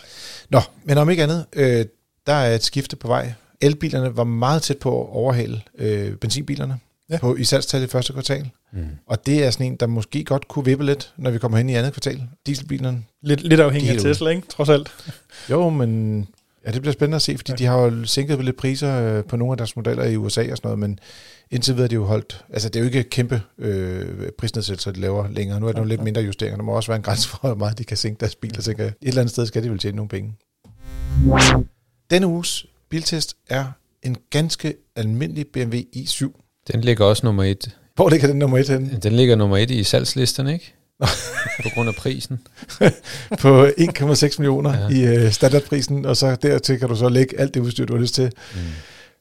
Nå, men om ikke andet, øh, der er et skifte på vej. Elbilerne var meget tæt på at overhale øh, benzinbilerne Ja. ja. på, i salgstal i første kvartal. Mm. Og det er sådan en, der måske godt kunne vippe lidt, når vi kommer hen i andet kvartal. Dieselbilerne. Lidt, lidt afhængig af Tesla, ikke? Trods alt. Jo, men Ja, det bliver spændende at se, fordi ja. de har jo sænket lidt priser øh, på nogle af deres modeller i USA og sådan noget, men indtil videre er de jo holdt... Altså, det er jo ikke kæmpe øh, prisnedsættelser, de laver længere. Nu er der nogle lidt mindre justeringer. Der må også være en grænse for, hvor meget de kan sænke deres biler. jeg. Et eller andet sted skal de vel tjene nogle penge. Denne uges biltest er en ganske almindelig BMW i7. Den ligger også nummer et. Hvor ligger den nummer et henne? Den ligger nummer et i salgslisterne, ikke? på grund af prisen. på 1,6 millioner ja. i øh, standardprisen, og så dertil kan du så lægge alt det udstyr, du har lyst til. Mm.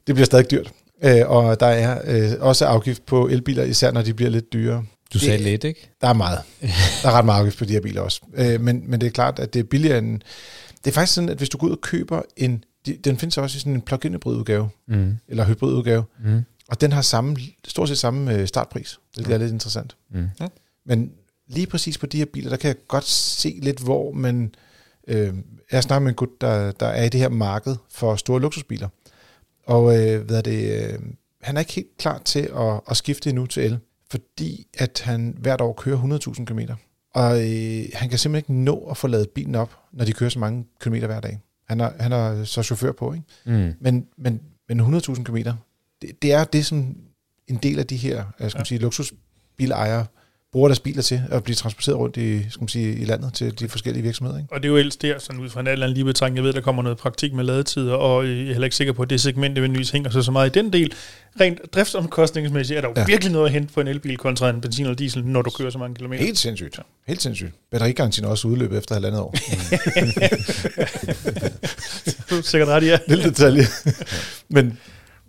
Det bliver stadig dyrt. Øh, og der er øh, også afgift på elbiler, især når de bliver lidt dyrere. Du sagde det, lidt, ikke? Der er meget. Der er ret meget afgift på de her biler også. Øh, men, men det er klart, at det er billigere end... Det er faktisk sådan, at hvis du går ud og køber en... Den findes også i sådan en plug-in hybrid udgave, mm. eller hybrid udgave, mm. og den har samme, stort set samme øh, startpris. Det er mm. lidt interessant. Mm. Men lige præcis på de her biler, der kan jeg godt se lidt, hvor man... Øh, jeg snakker med en gut, der, der er i det her marked for store luksusbiler. Og øh, hvad er det, øh, han er ikke helt klar til at, at skifte endnu til el, fordi at han hvert år kører 100.000 km. Og øh, han kan simpelthen ikke nå at få lavet bilen op, når de kører så mange kilometer hver dag. Han er, han er så chauffør på, ikke? Mm. Men, men, men 100.000 km, det, det er det, som en del af de her jeg skal ja. sige, luksusbilejere bruger deres biler til at blive transporteret rundt i, skal man sige, i landet til de forskellige virksomheder. Ikke? Og det er jo ellers der, sådan ud fra en eller anden lige betragtning, jeg ved, der kommer noget praktik med ladetider, og jeg er heller ikke sikker på, at det segment nødvendigvis hænger så, så meget i den del. Rent driftsomkostningsmæssigt er der jo ja. virkelig noget at hente på en elbil kontra en benzin eller diesel, når du kører så mange kilometer. Helt sindssygt. Helt sindssygt. Batterigarantien er også udløbet efter halvandet år. du er sikkert ret, ja. Lille detalje. Men,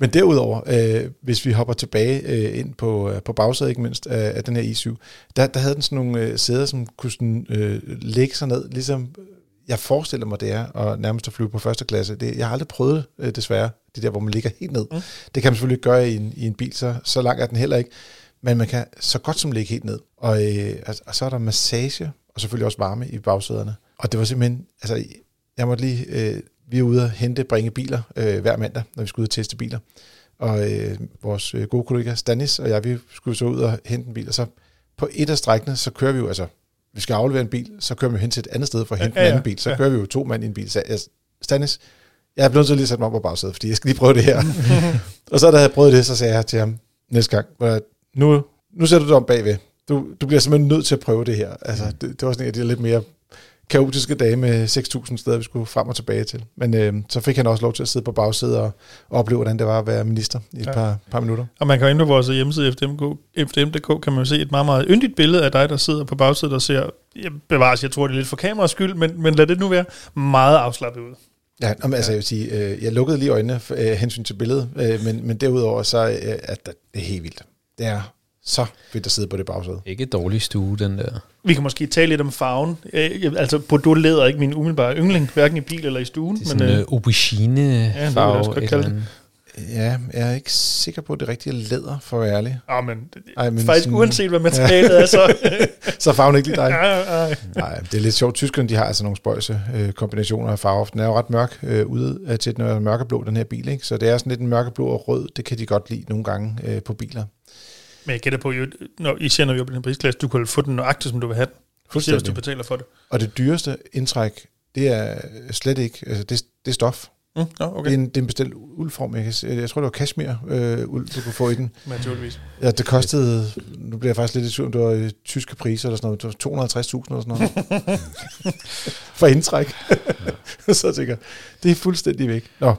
men derudover, øh, hvis vi hopper tilbage øh, ind på, øh, på bagsædet, ikke mindst, af, af den her i7, der, der havde den sådan nogle øh, sæder, som kunne sådan, øh, lægge sig ned, ligesom jeg forestiller mig, det er og nærmest at flyve på første klasse. Det, jeg har aldrig prøvet øh, desværre, det der, hvor man ligger helt ned. Mm. Det kan man selvfølgelig ikke gøre i en, i en bil, så, så lang er den heller ikke. Men man kan så godt som ligge helt ned. Og, øh, altså, og så er der massage, og selvfølgelig også varme i bagsæderne. Og det var simpelthen, altså jeg måtte lige øh, vi er ude og hente, bringe biler øh, hver mandag, når vi skal ud og teste biler. Og øh, vores øh, gode kollega Stanis og jeg, vi skulle så ud og hente en bil, og så på et af strækkene, så kører vi jo, altså, vi skal aflevere en bil, så kører vi hen til et andet sted for at hente ja, ja, en anden bil. Så ja. kører vi jo to mand i en bil. Så jeg, Stanis, jeg er blevet så lige sat mig op på bagsædet, fordi jeg skal lige prøve det her. og så da jeg prøvet det, så sagde jeg til ham næste gang, nu, nu sætter du dig om bagved. Du, du bliver simpelthen nødt til at prøve det her. Altså, det, det var sådan en af de lidt mere kaotiske dage med 6.000 steder, vi skulle frem og tilbage til. Men øh, så fik han også lov til at sidde på bagsædet og, opleve, hvordan det var at være minister i et ja. par, par minutter. Og man kan jo ind på vores hjemmeside FDMK, FDM.dk, kan man jo se et meget, meget yndigt billede af dig, der sidder på bagsædet og ser, jeg bevares, jeg tror det er lidt for kameraets skyld, men, men lad det nu være meget afslappet ud. Ja, men, altså jeg vil sige, øh, jeg lukkede lige øjnene øh, hensyn til billedet, øh, men, men derudover så øh, at det er helt vildt. Det er så fedt at sidde på det bagsæde. Ikke dårlig stue, den der. Vi kan måske tale lidt om farven. Øh, altså, Bordeaux læder ikke min umiddelbare yndling, hverken i bil eller i stuen. Det er sådan en øh, aubergine-farve. Ja, det Ja, jeg er ikke sikker på, at det rigtige læder, for at være ærlig. Ja, men, Ej, men faktisk sådan, uanset hvad materialet er, så... så farven ikke lige dig. Ja, ja. Nej, det er lidt sjovt. Tyskerne, de har altså nogle spøjse øh, kombinationer af farver. Den er jo ret mørk øh, ude øh, til den er mørkeblå, den her bil. Ikke? Så det er sådan lidt en mørkeblå og rød. Det kan de godt lide nogle gange øh, på biler. Men jeg gætter på, at når I ser, når vi er på den prisklasse, du kan få den nøjagtigt, som du vil have den. Fuldstændig. Hvis du betaler for det. Og det dyreste indtræk, det er slet ikke, altså det, det er stof. Mm, okay. det, er en, det er en bestilt uldform. Jeg, kan, jeg tror, det var cashmere øh, uld, du kunne få i den. Naturligvis. Ja, det kostede, nu bliver jeg faktisk lidt i tvivl, det var i tyske priser eller sådan noget, 250.000 eller sådan noget. For indtræk. så jeg tænker det er fuldstændig væk. Nå,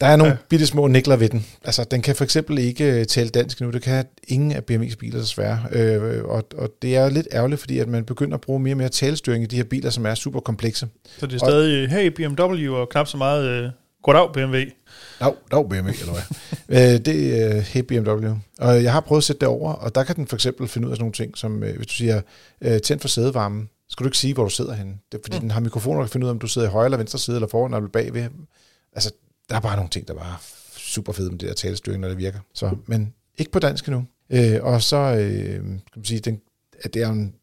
der er nogle ja. bitte små nikler ved den. Altså, den kan for eksempel ikke øh, tale dansk nu. Det kan ingen af BMW's biler desværre. Øh, og, og det er lidt ærgerligt, fordi at man begynder at bruge mere og mere talestyring i de her biler, som er super komplekse. Så det er stadig, og, hey BMW, og knap så meget... Øh Goddag, BMW. Dag, dag BMW, eller hvad? øh, det er uh, hey BMW. Og jeg har prøvet at sætte det over, og der kan den for eksempel finde ud af sådan nogle ting, som uh, hvis du siger, tænd for sædevarmen, skal du ikke sige, hvor du sidder henne. Det er, fordi mm. den har mikrofoner, der kan finde ud af, om du sidder i højre eller venstre side, eller foran eller bagved. Altså, der er bare nogle ting, der bare super fede med det der talestyring, når det virker. Så, men ikke på dansk endnu. Øh, og så øh, kan man sige, den, at det er en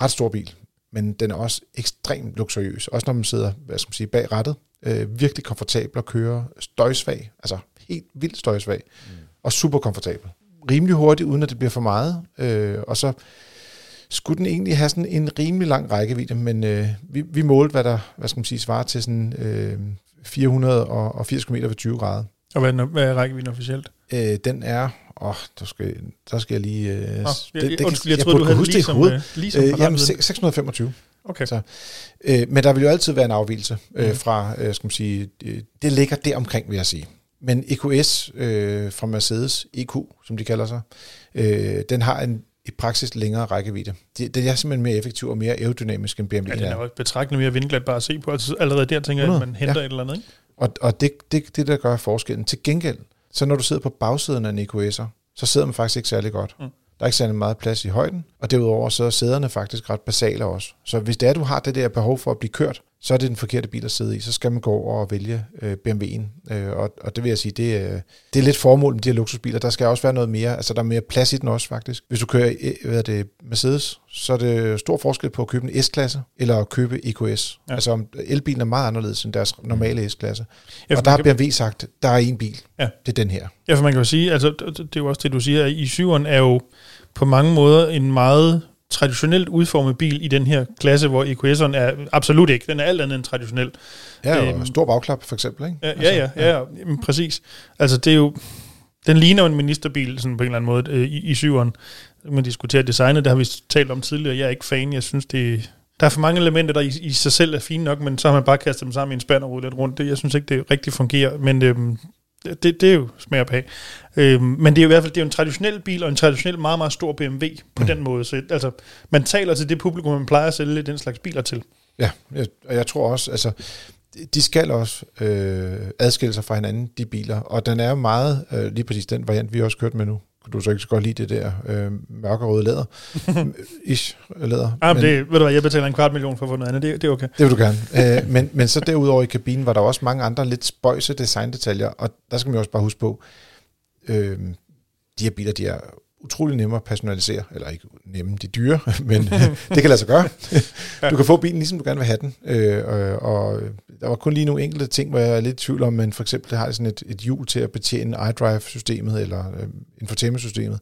ret stor bil, men den er også ekstremt luksuriøs. Også når man sidder hvad skal man sige, bag rattet øh, virkelig komfortabel at køre, støjsvag, altså helt vildt støjsvag, mm. og super komfortabel. Rimelig hurtigt, uden at det bliver for meget, øh, og så skulle den egentlig have sådan en rimelig lang rækkevidde, men øh, vi, vi målte, hvad der hvad skal man sige, svarer til sådan øh, 480 km ved 20 grader. Og hvad hvad er rækkevidden officielt? Øh, den er... Åh, oh, der skal, der skal jeg lige... Øh, Nå, jeg, det, det, undskyld, jeg, jeg troede, du havde det lige i som, hovedet. øh, lige som Øh, jamen, parameter. 625. Okay. Så, øh, men der vil jo altid være en afvielse øh, Mhm. fra, øh, skal man sige, øh, det ligger der omkring, vil jeg sige. Men EQS øh, fra Mercedes, EQ, som de kalder sig, øh, den har en i praksis længere rækkevidde. Det, det er simpelthen mere effektiv og mere aerodynamisk end BMW Ja, den er jo betragtende mere vindglat bare at se på. Altså, allerede der tænker jeg, at man 100, henter ja. et eller andet, ikke? Og, og det, det, det, der gør forskellen. Til gengæld, så når du sidder på bagsiden af en EQS'er, så sidder man faktisk ikke særlig godt. Mm. Der er ikke særlig meget plads i højden, og derudover så er sæderne faktisk ret basale også. Så hvis det er, du har det der behov for at blive kørt, så er det den forkerte bil at sidde i. Så skal man gå over og vælge øh, BMW'en. Øh, og, og det vil jeg sige, det, er- det er lidt formål med de her luksusbiler. Der skal også være noget mere, altså der er mere plads i den også faktisk. Hvis du kører øh, hvad er det, Mercedes, så er det stor forskel på at købe en S-klasse eller at købe EQS. Ja. Altså elbilen er meget anderledes end deres normale S-klasse. Ja, og der har kan- BMW sagt, der er en bil. Ja. Det er den her. Ja, for man kan jo sige, altså det er jo også det, du siger, at i syveren er jo på mange måder en meget traditionelt udformet bil i den her klasse, hvor EQS'eren er absolut ikke. Den er alt andet end traditionel. Ja, og Øhm. stor bagklap for eksempel. Ikke? Ja, ja, ja, ja, ja jamen, præcis. Altså det er jo, den ligner jo en ministerbil sådan på en eller anden måde øh, i, i syveren. Man diskuterer designet, det har vi talt om tidligere. Jeg er ikke fan, jeg synes det der er for mange elementer, der i, i sig selv er fine nok, men så har man bare kastet dem sammen i en spand og rodet lidt rundt. Det, jeg synes ikke, det rigtig fungerer, men øhm, det, det er jo smag og pag. Øhm, men det er jo i hvert fald det er jo en traditionel bil, og en traditionel meget, meget stor BMW på mm. den måde. Så altså, man taler til det publikum, man plejer at sælge den slags biler til. Ja, jeg, og jeg tror også, altså, de skal også øh, adskille sig fra hinanden, de biler. Og den er jo meget, øh, lige præcis den variant, vi også kørt med nu. Du så ikke så godt lide det der øh, mørkerøde læder? Ish, læder. Ah, men det, ved du hvad, jeg betaler en kvart million for at få noget andet, det, det er okay. Det vil du gerne. Øh, men, men så derudover i kabinen var der også mange andre lidt spøjse designdetaljer, og der skal man jo også bare huske på, øh, de her biler, de er utrolig nemme at personalisere, eller ikke nemme, de dyre, men det kan lade sig gøre. Du kan få bilen, ligesom du gerne vil have den, øh, og, og der var kun lige nogle enkelte ting, hvor jeg er lidt i tvivl om, men for eksempel har det sådan et, et hjul til at betjene iDrive-systemet, eller øh, infotainment-systemet,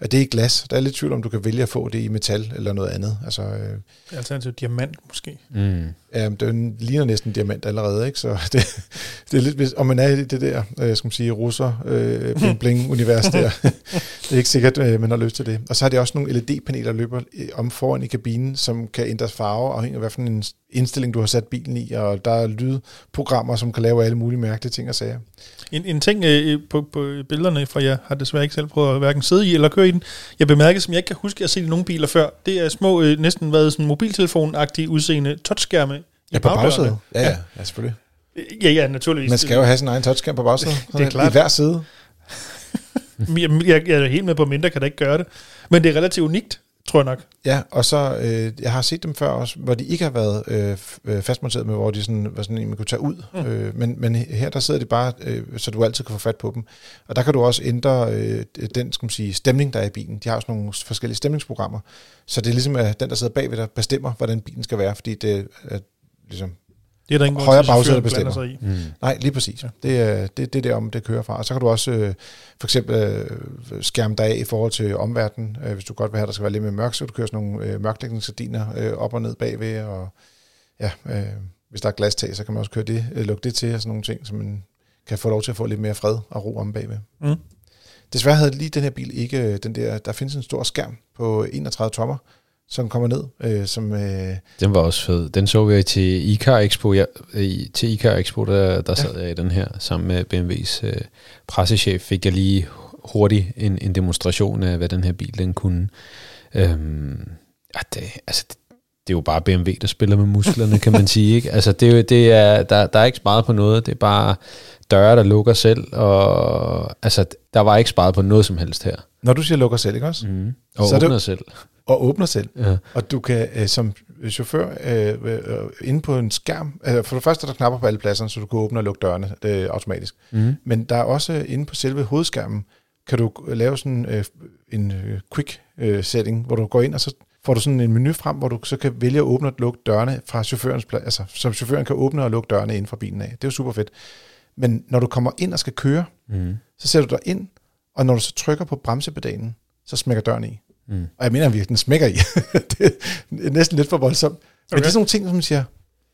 og det er i glas. Der er lidt i tvivl om, du kan vælge at få det i metal, eller noget andet. Altså, øh, Alternativt diamant måske. Mm. Ja, det ligner næsten diamant allerede, ikke? Så det, det er lidt, om man er i det der, øh, skal man sige, russer, øh, bling bling univers der. det er ikke sikkert, øh, man har lyst til det. Og så har de også nogle LED-paneler, der løber øh, om foran i kabinen, som kan ændre farve, afhængig af, hvad for en indstilling, du har sat bilen i, og der er lydprogrammer, som kan lave alle mulige mærkelige ting og sager. En, en ting øh, på, på billederne, for jeg har desværre ikke selv prøvet at hverken sidde i eller køre i den, jeg bemærker, som jeg ikke kan huske, at jeg har set i nogle biler før, det er små, øh, næsten været sådan mobiltelefon-agtige udseende touchskærme i Ja, på bagsædet. Ja, ja, ja, selvfølgelig. Ja, ja, naturligvis. Man skal jo have sin egen touchscreen på bagsædet. Det er klart. I hver side. Jeg, jeg, er helt med på, at mindre kan da ikke gøre det. Men det er relativt unikt, tror jeg nok. Ja, og så, øh, jeg har set dem før også, hvor de ikke har været øh, øh, fastmonteret med, hvor de sådan, var sådan en, man kunne tage ud. Mm. Øh, men, men her, der sidder de bare, øh, så du altid kan få fat på dem. Og der kan du også ændre øh, den, skal man sige, stemning, der er i bilen. De har også nogle forskellige stemningsprogrammer. Så det er ligesom, at den, der sidder bagved dig, bestemmer, hvordan bilen skal være, fordi det er ligesom, Det er der ingen Højre bagsæde bestemmer. sig i. Mm. Nej, lige præcis. Ja. Det er det, det er derom, det kører fra. Og så kan du også øh, for eksempel øh, skærme dig af i forhold til omverdenen. Øh, hvis du godt vil have, at der skal være lidt mere mørkt, så kan du køre sådan nogle øh, mørklægningsgardiner øh, op og ned bagved. Og ja, øh, hvis der er glastag, så kan man også køre det, øh, lukke det til og sådan nogle ting, så man kan få lov til at få lidt mere fred og ro om bagved. Mm. Desværre havde lige den her bil ikke øh, den der, der findes en stor skærm på 31 tommer, som kommer ned, øh, som... Øh, Den var også fed. Den så jeg til Icar Expo. Ja, i, til Icar Expo, der, der sad jeg i den her sammen med BMW's øh, pressechef. Fik jeg lige hurtigt en, en demonstration af, hvad den her bil den kunne. Øhm, ja, det, altså, det, det er jo bare BMW, der spiller med musklerne, kan man sige. Ikke? Altså, det, er det er, der, der er ikke sparet på noget. Det er bare døre, der lukker selv. Og, altså, der var ikke sparet på noget som helst her. Når du siger lukker selv, ikke også? Mm. Og Så er åbner selv. Og åbner selv. Ja. Og du kan øh, som chauffør øh, øh, inde på en skærm, øh, for det første er der knapper på alle pladserne, så du kan åbne og lukke dørene øh, automatisk. Mm. Men der er også øh, inde på selve hovedskærmen, kan du lave sådan øh, en øh, quick øh, setting, hvor du går ind, og så får du sådan en menu frem, hvor du så kan vælge at åbne og lukke dørene fra chaufførens plads, altså som chaufføren kan åbne og lukke dørene ind fra bilen af. Det er jo super fedt. Men når du kommer ind og skal køre, Mm. så sætter du dig ind, og når du så trykker på bremsepedalen, så smækker døren i. Mm. Og jeg mener virkelig, den smækker i. det er næsten lidt for voldsomt. Men Okay. det er sådan nogle ting, som man siger,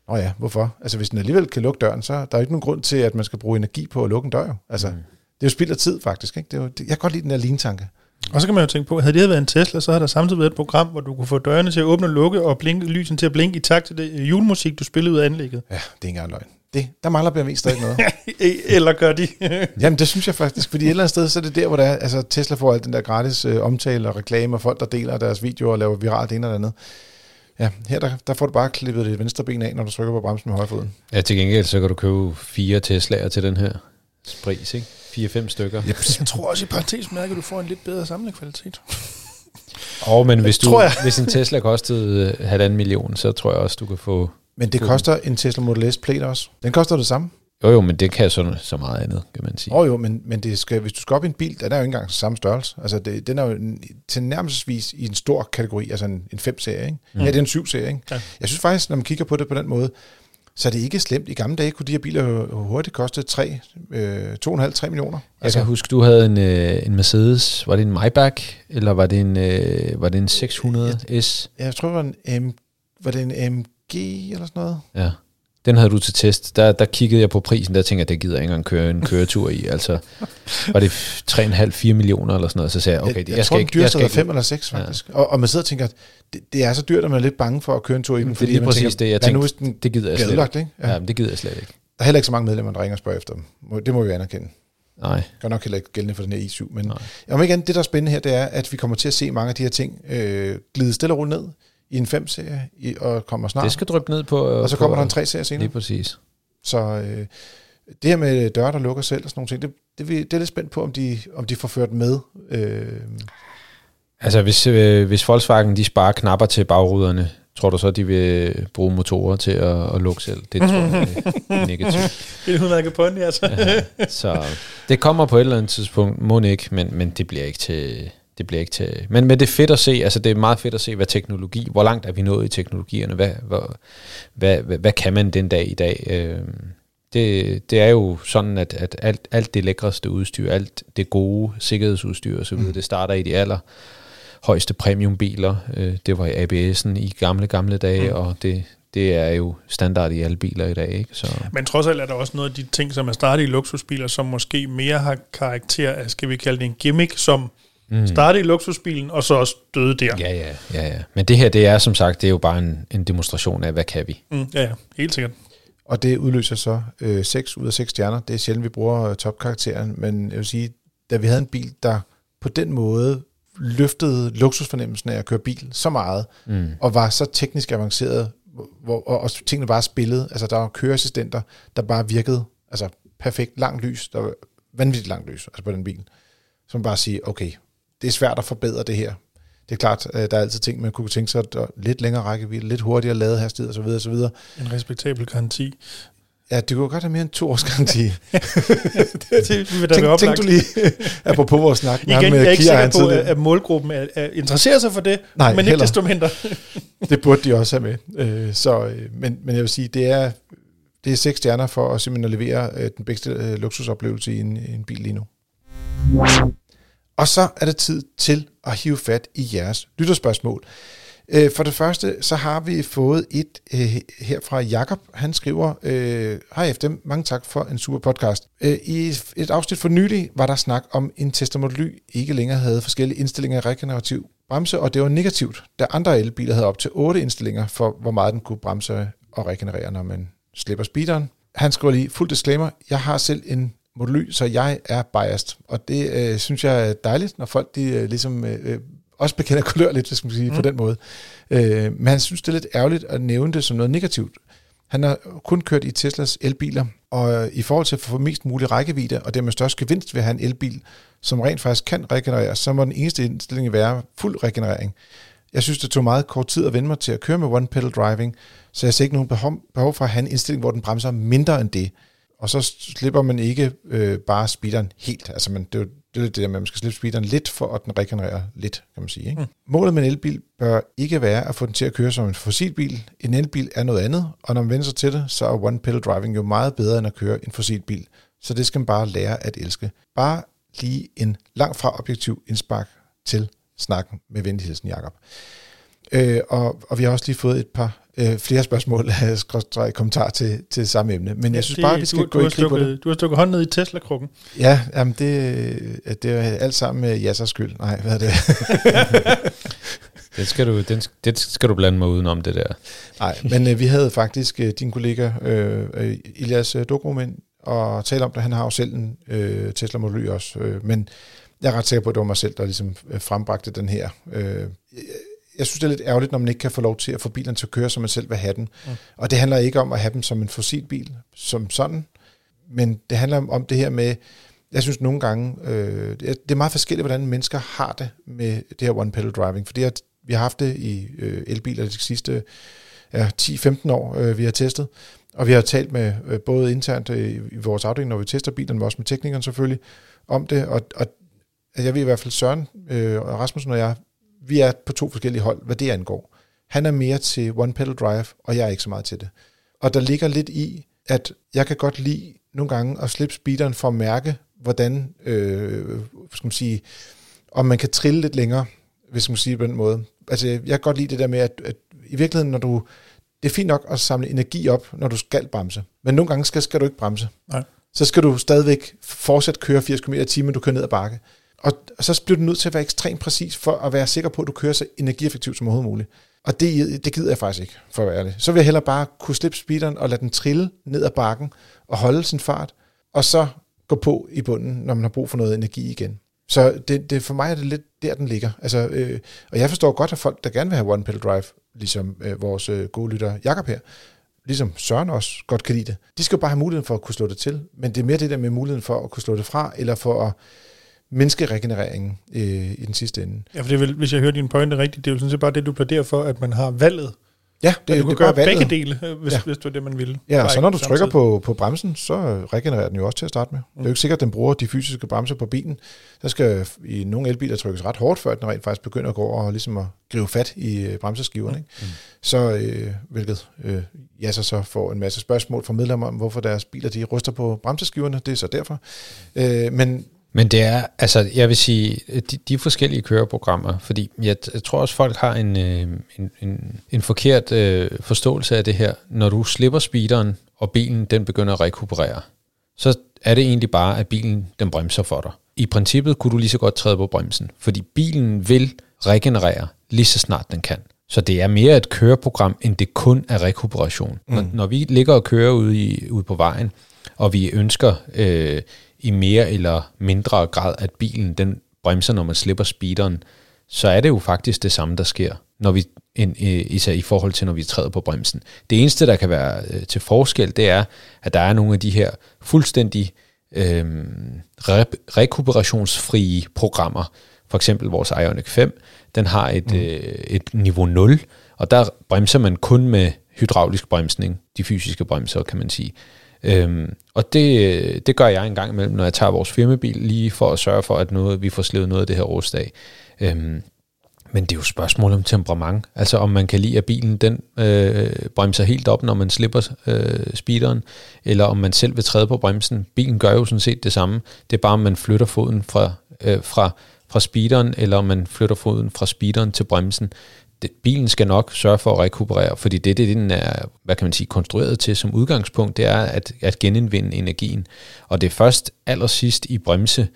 Nå ja, hvorfor? Altså hvis den alligevel kan lukke døren, så er der jo ikke nogen grund til, at man skal bruge energi på at lukke en dør. jo. Altså, mm. det er jo spild af tid faktisk. Ikke? Det er jo, det, jeg kan godt lide den der lean-tanke. Og så kan man jo tænke på, havde det havde været en Tesla, så havde der samtidig været et program, hvor du kunne få dørene til at åbne og lukke, og blinke, lysen til at blinke i takt til det øh, julemusik, du spillede ud af anlægget. Ja, det er ikke engang løgn. Det, der mangler BMW stadig noget. Eller gør de? Jamen det synes jeg faktisk, fordi et eller andet sted, så er det der, hvor der er, altså Tesla får alt den der gratis øh, omtale og reklame, og folk, der deler deres videoer og laver viralt det ene eller andet. Ja, her der, der får du bare klippet det venstre ben af, når du trykker på bremsen med højre foden. Ja, til gengæld så kan du købe fire Tesla'er til den her pris, ikke? Fire-fem stykker. Yep. Jeg tror også i parentes mærke, at du får en lidt bedre samlekvalitet. Og men hvis, du, tror jeg. hvis en Tesla kostede halvanden million, så tror jeg også, du kan få... Men det koster en Tesla Model S Plaid også. Den koster det samme. Jo jo, men det kan så, så meget andet, kan man sige. Oh, jo, men, men det skal, hvis du skal op i en bil, den er jo ikke engang samme størrelse. Altså det, den er jo en, til nærmest i en stor kategori, altså en, en 5-serie. Ikke? Mm. Ja, det er en 7-serie. Ikke? Ja. Jeg synes faktisk, når man kigger på det på den måde, så er det ikke slemt. I gamle dage kunne de her biler jo hurtigt koste 3, øh, 2,5-3 millioner. Jeg kan huske, du havde en, øh, en Mercedes, var det en Maybach, eller var det en, øh, var det en 600 S? Jeg tror, det var en, M, var det en MG eller sådan noget. Ja. Den havde du til test. Der, der kiggede jeg på prisen, der tænkte jeg, det gider jeg ikke engang køre en køretur i. Altså, var det 3,5-4 millioner eller sådan noget, så sagde jeg, okay, jeg, jeg, jeg skal tror, ikke... den jeg er skal 5 eller 6 faktisk. Ja. Og, og man sidder og tænker, at det, det er så dyrt, at man er lidt bange for at køre en tur i den. Det er lige man præcis tænker, det, jeg nu, tænkte, hvis den det gider jeg slet ikke. ikke? Ja, men det gider jeg slet ikke. Der er heller ikke så mange medlemmer, der ringer og spørger efter dem. Det må vi anerkende. Nej. Gør nok heller ikke gældende for den her i7. Men Nej. om igen, det der er spændende her, det er, at vi kommer til at se mange af de her ting øh, glide stille og roligt ned i en 5-serie, i, og kommer snart. Det skal dryppe ned på... og så på, kommer der en 3-serie senere. Lige præcis. Så øh, det her med døre, der lukker selv og sådan nogle ting, det, det, det er lidt spændt på, om de, om de får ført med. Øh, Altså, hvis, øh, hvis Volkswagen de sparer knapper til bagruderne, tror du så, de vil bruge motorer til at, at lukke selv? Det tror jeg er negativt. Det er udmærket pony, altså. Ja, så det kommer på et eller andet tidspunkt, må ikke, men, men det bliver ikke til... Det bliver ikke til. Men, men det er fedt at se, altså det er meget fedt at se, hvad teknologi, hvor langt er vi nået i teknologierne, hvad, hvor, hvad, hvad, hvad kan man den dag i dag? Øh, det, det er jo sådan, at, at alt, alt det lækreste udstyr, alt det gode sikkerhedsudstyr osv., mm. det starter i de aller højeste premiumbiler. Øh, det var i ABS'en i gamle, gamle dage, mm. og det, det er jo standard i alle biler i dag. Ikke? Så, Men trods alt er der også noget af de ting, som er startet i luksusbiler, som måske mere har karakter af, skal vi kalde det en gimmick, som mm. startede i luksusbilen, og så også døde der. ja, ja, ja, ja. Men det her, det er som sagt, det er jo bare en, en demonstration af, hvad kan vi? Mm, ja, ja, helt sikkert. og det udløser så øh, 6 ud af 6 stjerner. Det er sjældent, vi bruger øh, topkarakteren, men jeg vil sige, da vi havde en bil, der på den måde løftede luksusfornemmelsen af at køre bil så meget, Mm. og var så teknisk avanceret, hvor, og, og tingene bare spillede. Altså, der var køreassistenter, der bare virkede altså, perfekt. Langt lys. Der var vanvittigt langt lys altså på den bil. Som bare siger, okay, det er svært at forbedre det her. Det er klart, øh, der er altid ting, man kunne tænke sig, at lidt længere rækkevidde, lidt hurtigere ladehastighed osv. osv. En respektabel garanti. Ja, det kunne godt have mere end to års garanti. det vil da være tænk, tænk du lige, apropos vores snak med Igen, ham jeg med er ikke Kia, sikker på, at, at målgruppen er, er, interesserer sig for det, Nej, men ikke heller. desto mindre. Det burde de også have med. Øh, så, øh, men, men jeg vil sige, det er, det er seks stjerner for at simpelthen at levere øh, den bedste øh, luksusoplevelse i en, i en bil lige nu. Og så er det tid til at hive fat i jeres lytterspørgsmål. Øh, for det første, så har vi fået et øh, her fra Jakob. Han skriver, øh, Hej FDM, mange tak for en super podcast. I et afsnit for nylig var der snak om en Tesla ikke længere havde forskellige indstillinger i regenerativ bremse, og det var negativt, da andre elbiler havde op til 8 indstillinger for, hvor meget den kunne bremse og regenerere, når man slipper speederen. Han skriver lige, fuld disclaimer, jeg har selv en Model Y, så jeg er biased. Og det øh, synes jeg er dejligt, når folk de, øh, ligesom øh, øh, også bekender kulør lidt, hvis man sige, mm. på den måde. Øh, men han synes, det er lidt ærgerligt at nævne det som noget negativt. Han har kun kørt i Teslas elbiler, og øh, i forhold til at få mest mulig rækkevidde, og dermed størst gevinst ved at have en elbil, som rent faktisk kan regenerere, så må den eneste indstilling være fuld regenerering. Jeg synes, det tog meget kort tid at vende mig til at køre med one pedal driving, så jeg ser ikke nogen behov, behov for at have en indstilling, hvor den bremser mindre end det. Og så slipper man ikke øh, bare speederen helt. Altså man, det er jo det, er det der med, at man skal slippe speederen lidt, for at den regenererer lidt, kan man sige. Ikke? Mm. Målet med en elbil bør ikke være at få den til at køre som en fossilbil. En elbil er noget andet, og når man vender sig til det, så er one pedal driving jo meget bedre end at køre en fossilbil. Så det skal man bare lære at elske. Bare lige en langt fra objektiv indspark til snakken med venlig hilsen, Jacob. Øh, og, og vi har også lige fået et par øh, flere spørgsmål, skråstreg kommentar til, til samme emne. Men jeg synes det, bare, vi skal du, gå du i krig på det. Du har stukket hånden ned i Tesla-krukken. Ja, jamen det, det er alt sammen med Jassers skyld. Nej, hvad er det? det, skal du, den, det skal du blande mig udenom, det der. Nej, men øh, vi havde faktisk øh, din kollega øh, øh Ilias øh, Dokument og tale om det. Han har jo selv en øh, Tesla Model Y også. Øh, men jeg er ret sikker på, at det var mig selv, der ligesom øh, frembragte den her. Øh, jeg synes, det er lidt ærgerligt, når man ikke kan få lov til at få bilen til at køre, som man selv vil have den. Mm. Og det handler ikke om at have dem som en fossilbil, som sådan, men det handler om det her med, jeg synes nogle gange, øh, det er meget forskelligt, hvordan mennesker har det med det her one-pedal driving, fordi vi har haft det i øh, elbiler de sidste ja, 10-15 år, øh, vi har testet, og vi har talt med øh, både internt øh, i vores afdeling, når vi tester bilerne, men også med teknikeren selvfølgelig, om det, og, og jeg ved i hvert fald Søren øh, og Rasmussen og jeg, vi er på to forskellige hold, hvad det angår. Han er mere til one pedal drive, og jeg er ikke så meget til det. Og der ligger lidt i, at jeg kan godt lide nogle gange at slippe speederen for at mærke, hvordan, øh, skal man sige, om man kan trille lidt længere, hvis man sige det på den måde. Altså, jeg kan godt lide det der med, at, at i virkeligheden, når du, det er fint nok at samle energi op, når du skal bremse. Men nogle gange skal, skal du ikke bremse. Nej. Så skal du stadigvæk fortsat køre 80 km i timen, du kører ned ad bakke. Og, så bliver du nødt til at være ekstremt præcis for at være sikker på, at du kører så energieffektivt som overhovedet muligt. Og det, det gider jeg faktisk ikke, for at være ærlig. Så vil jeg hellere bare kunne slippe speederen og lade den trille ned ad bakken og holde sin fart, og så gå på i bunden, når man har brug for noget energi igen. Så det, det, for mig er det lidt der, den ligger. Altså, øh, og jeg forstår godt, at folk, der gerne vil have one pedal drive, ligesom øh, vores øh, gode lytter Jakob her, ligesom Søren også godt kan lide det, de skal jo bare have muligheden for at kunne slå det til. Men det er mere det der med muligheden for at kunne slå det fra, eller for at menneskeregenereringen øh, i den sidste ende. Ja, for det vel, hvis jeg hører din pointe rigtigt, det er jo sådan set bare det, du plæderer for, at man har valget. Ja, det, du kan gøre valget. begge dele, øh, hvis, ja. hvis det var det, man ville. Ja, så når du trykker på, på bremsen, så regenererer den jo også til at starte med. Mm. Det er jo ikke sikkert, at den bruger de fysiske bremser på bilen. Der skal i nogle elbiler trykkes ret hårdt, før den rent faktisk begynder at gå over og ligesom at gribe fat i øh, bremseskiverne. Ikke? Mm. Så, øh, hvilket øh, ja, så, så får en masse spørgsmål fra medlemmer om, hvorfor deres biler de ryster på bremseskiverne. Det er så derfor. Øh, men men det er, altså jeg vil sige, de, de forskellige køreprogrammer, fordi jeg, jeg tror også, folk har en, øh, en, en, en forkert øh, forståelse af det her. Når du slipper speederen, og bilen den begynder at rekuperere, så er det egentlig bare, at bilen den bremser for dig. I princippet kunne du lige så godt træde på bremsen, fordi bilen vil regenerere lige så snart den kan. Så det er mere et køreprogram, end det kun er rekuperation. Mm. Når, når vi ligger og kører ude, i, ude på vejen, og vi ønsker øh, i mere eller mindre grad, at bilen den bremser, når man slipper speederen, så er det jo faktisk det samme, der sker, når vi, en, især i forhold til, når vi træder på bremsen. Det eneste, der kan være øh, til forskel, det er, at der er nogle af de her fuldstændig øh, re- rekuperationsfrie programmer. For eksempel vores Ioniq 5, den har et, mm. øh, et niveau 0, og der bremser man kun med hydraulisk bremsning, de fysiske bremser, kan man sige. Øhm, og det, det gør jeg en gang imellem, når jeg tager vores firmabil, lige for at sørge for, at noget, vi får slevet noget af det her rust af. Øhm, men det er jo spørgsmål om temperament. Altså om man kan lide, at bilen den øh, bremser helt op, når man slipper øh, speederen, eller om man selv vil træde på bremsen. Bilen gør jo sådan set det samme. Det er bare, om man flytter foden fra, øh, fra, fra speederen, eller om man flytter foden fra speederen til bremsen det, bilen skal nok sørge for at rekuperere, fordi det, det den er, hvad kan man sige, konstrueret til som udgangspunkt, det er at, at genindvinde energien. Og det er først allersidst i bremse,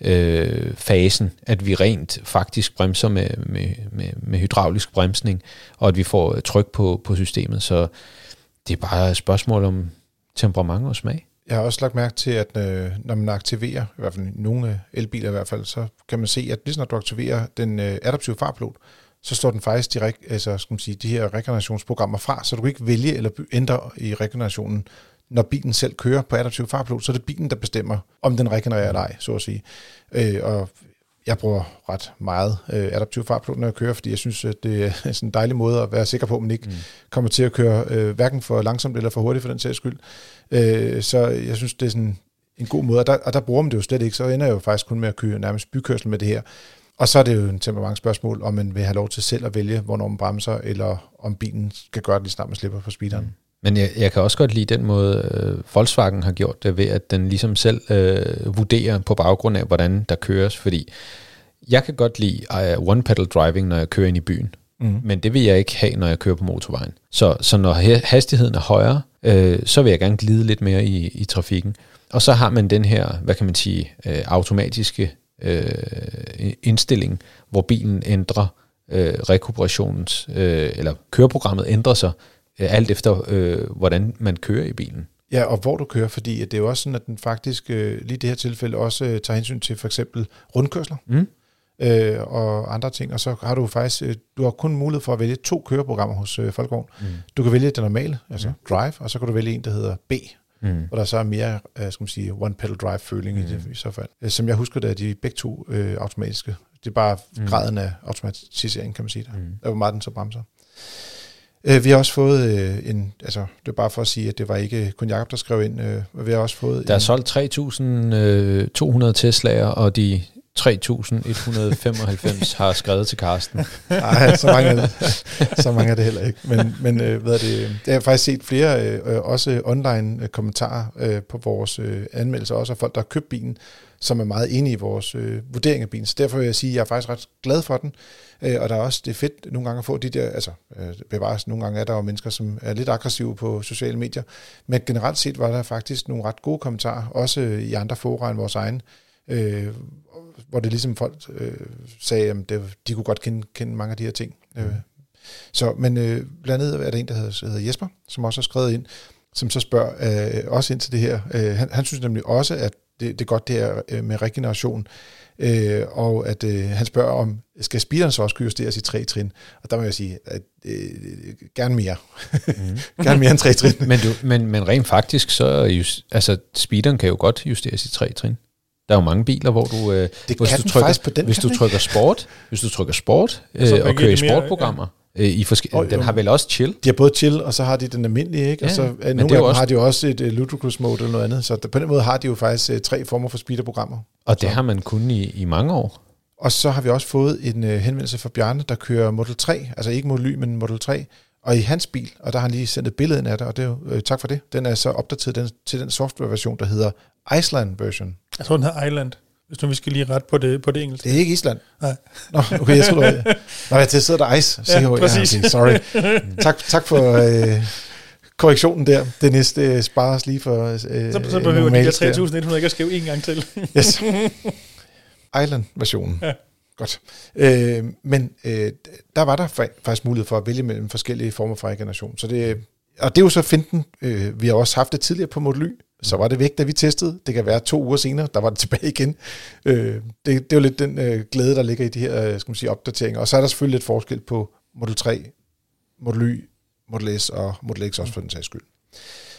øh, fasen, at vi rent faktisk bremser med, med, med, med hydraulisk bremsning, og at vi får tryk på, på systemet. Så det er bare et spørgsmål om temperament og smag. Jeg har også lagt mærke til, at øh, når man aktiverer, i hvert fald nogle elbiler i hvert fald, så kan man se, at lige når du aktiverer den øh, adaptive farpilot, så står den faktisk direkt, altså, skal man sige, de her regenerationsprogrammer fra, så du kan ikke vælge eller ændre i regenerationen, når bilen selv kører på adaptiv farpilot, så er det bilen, der bestemmer, om den regenererer eller ej, så at sige. Øh, og jeg bruger ret meget øh, adaptiv farpilot, når jeg kører, fordi jeg synes, at det er sådan en dejlig måde at være sikker på, at man ikke mm. kommer til at køre øh, hverken for langsomt eller for hurtigt for den sags skyld. Øh, så jeg synes, det er sådan en god måde, og der, og der bruger man det jo slet ikke, så ender jeg jo faktisk kun med at køre nærmest bykørsel med det her. Og så er det jo en temperamentsspørgsmål, om man vil have lov til selv at vælge, hvornår man bremser, eller om bilen skal gøre det lige snart man slipper på speederen. Mm. Men jeg, jeg kan også godt lide den måde, øh, Volkswagen har gjort det, ved at den ligesom selv øh, vurderer på baggrund af, hvordan der køres. Fordi jeg kan godt lide uh, one-pedal driving, når jeg kører ind i byen. Mm. Men det vil jeg ikke have, når jeg kører på motorvejen. Så, så når hastigheden er højere, øh, så vil jeg gerne glide lidt mere i, i trafikken. Og så har man den her, hvad kan man sige, øh, automatiske øh, indstilling, hvor bilen ændrer øh, rekuperationens, øh, eller køreprogrammet ændrer sig, øh, alt efter, øh, hvordan man kører i bilen. Ja, og hvor du kører, fordi det er jo også sådan, at den faktisk øh, lige i det her tilfælde også øh, tager hensyn til for eksempel rundkørsler mm. øh, og andre ting. Og så har du faktisk, øh, du har kun mulighed for at vælge to køreprogrammer hos øh, Folkevogn. Mm. Du kan vælge det normale, altså mm. drive, og så kan du vælge en, der hedder B, mm. hvor der så er mere, øh, skal man sige, one pedal drive føling mm. i, det, i så fald. Øh, som jeg husker, det er de begge to øh, automatiske. Det er bare mm. graden af automatisering, kan man sige. Der. Mm. hvor meget den så bremser. Øh, vi har også fået øh, en, altså det er bare for at sige, at det var ikke kun Jacob, der skrev ind, øh, vi har også fået... Der er en, solgt 3.200 øh, Tesla'er, og de 3.195 har skrevet til Karsten. Nej, så mange, er det, så mange er det heller ikke. Men, men øh, hvad er det, øh, jeg har faktisk set flere, øh, også online øh, kommentarer øh, på vores øh, anmeldelser, også af folk, der har købt bilen, som er meget enige i vores øh, vurdering af bilen. Så derfor vil jeg sige, at jeg er faktisk ret glad for den. Øh, og der er også, det er fedt nogle gange at få de der, altså øh, bevares, nogle gange er der jo mennesker, som er lidt aggressive på sociale medier. Men generelt set var der faktisk nogle ret gode kommentarer, også i andre fora end vores egen, øh, hvor det ligesom folk øh, sagde, at det, de kunne godt kende, kende mange af de her ting. Mm. Øh, så, men øh, blandt andet er der en, der hedder, hedder Jesper, som også har skrevet ind, som så spørger øh, også ind til det her. Øh, han, han synes nemlig også, at det, det er godt det her øh, med regeneration, øh, og at øh, han spørger om, skal speederen så også kunne justeres i tre trin? Og der må jeg sige, at øh, gerne mere. Mm. gerne mere end tre trin. men, du, men, men rent faktisk, så just, altså, speederen kan jo godt justeres i tre trin. Der er jo mange biler, hvor du, øh, det hvis, du trykker, på den hvis du trykker sport, hvis du trykker sport øh, og kører i sportprogrammer, ja. øh, i forske- oh, den har vel også chill? De har både chill, og så har de den almindelige, ikke? Ja, og så øh, nogle af dem også... har de jo også et uh, ludicrous mode eller noget andet, så der, på den måde har de jo faktisk uh, tre former for speederprogrammer. Og det så. har man kun i, i mange år. Og så har vi også fået en uh, henvendelse fra Bjarne, der kører Model 3, altså ikke Model Y, men Model 3, og i hans bil, og der har han lige sendt et billede ind af det, og det er jo, øh, tak for det, den er så opdateret den, til den software-version, der hedder Iceland version. Jeg tror, den hedder Island. Hvis nu vi skal lige ret på det, på det engelske. Det er ikke Island. Nej. Nå, okay, jeg tror, det Nå, jeg sidder der ice. ja, ja, okay, sorry. tak, tak for øh, korrektionen der. Det næste øh, spares lige for øh, Så, så behøver de der 3.100 ikke at skrive en gang til. yes. Island-versionen. Ja. Godt. Øh, men øh, der var der faktisk mulighed for at vælge mellem forskellige former for regeneration. Så det, og det er jo så finten. Øh, vi har også haft det tidligere på Model Y, så var det væk, da vi testede. Det kan være to uger senere, der var det tilbage igen. Øh, det, det er jo lidt den øh, glæde, der ligger i de her øh, skal man sige, opdateringer. Og så er der selvfølgelig lidt forskel på Model 3, Model Y, Model S og Model X også for den sags skyld.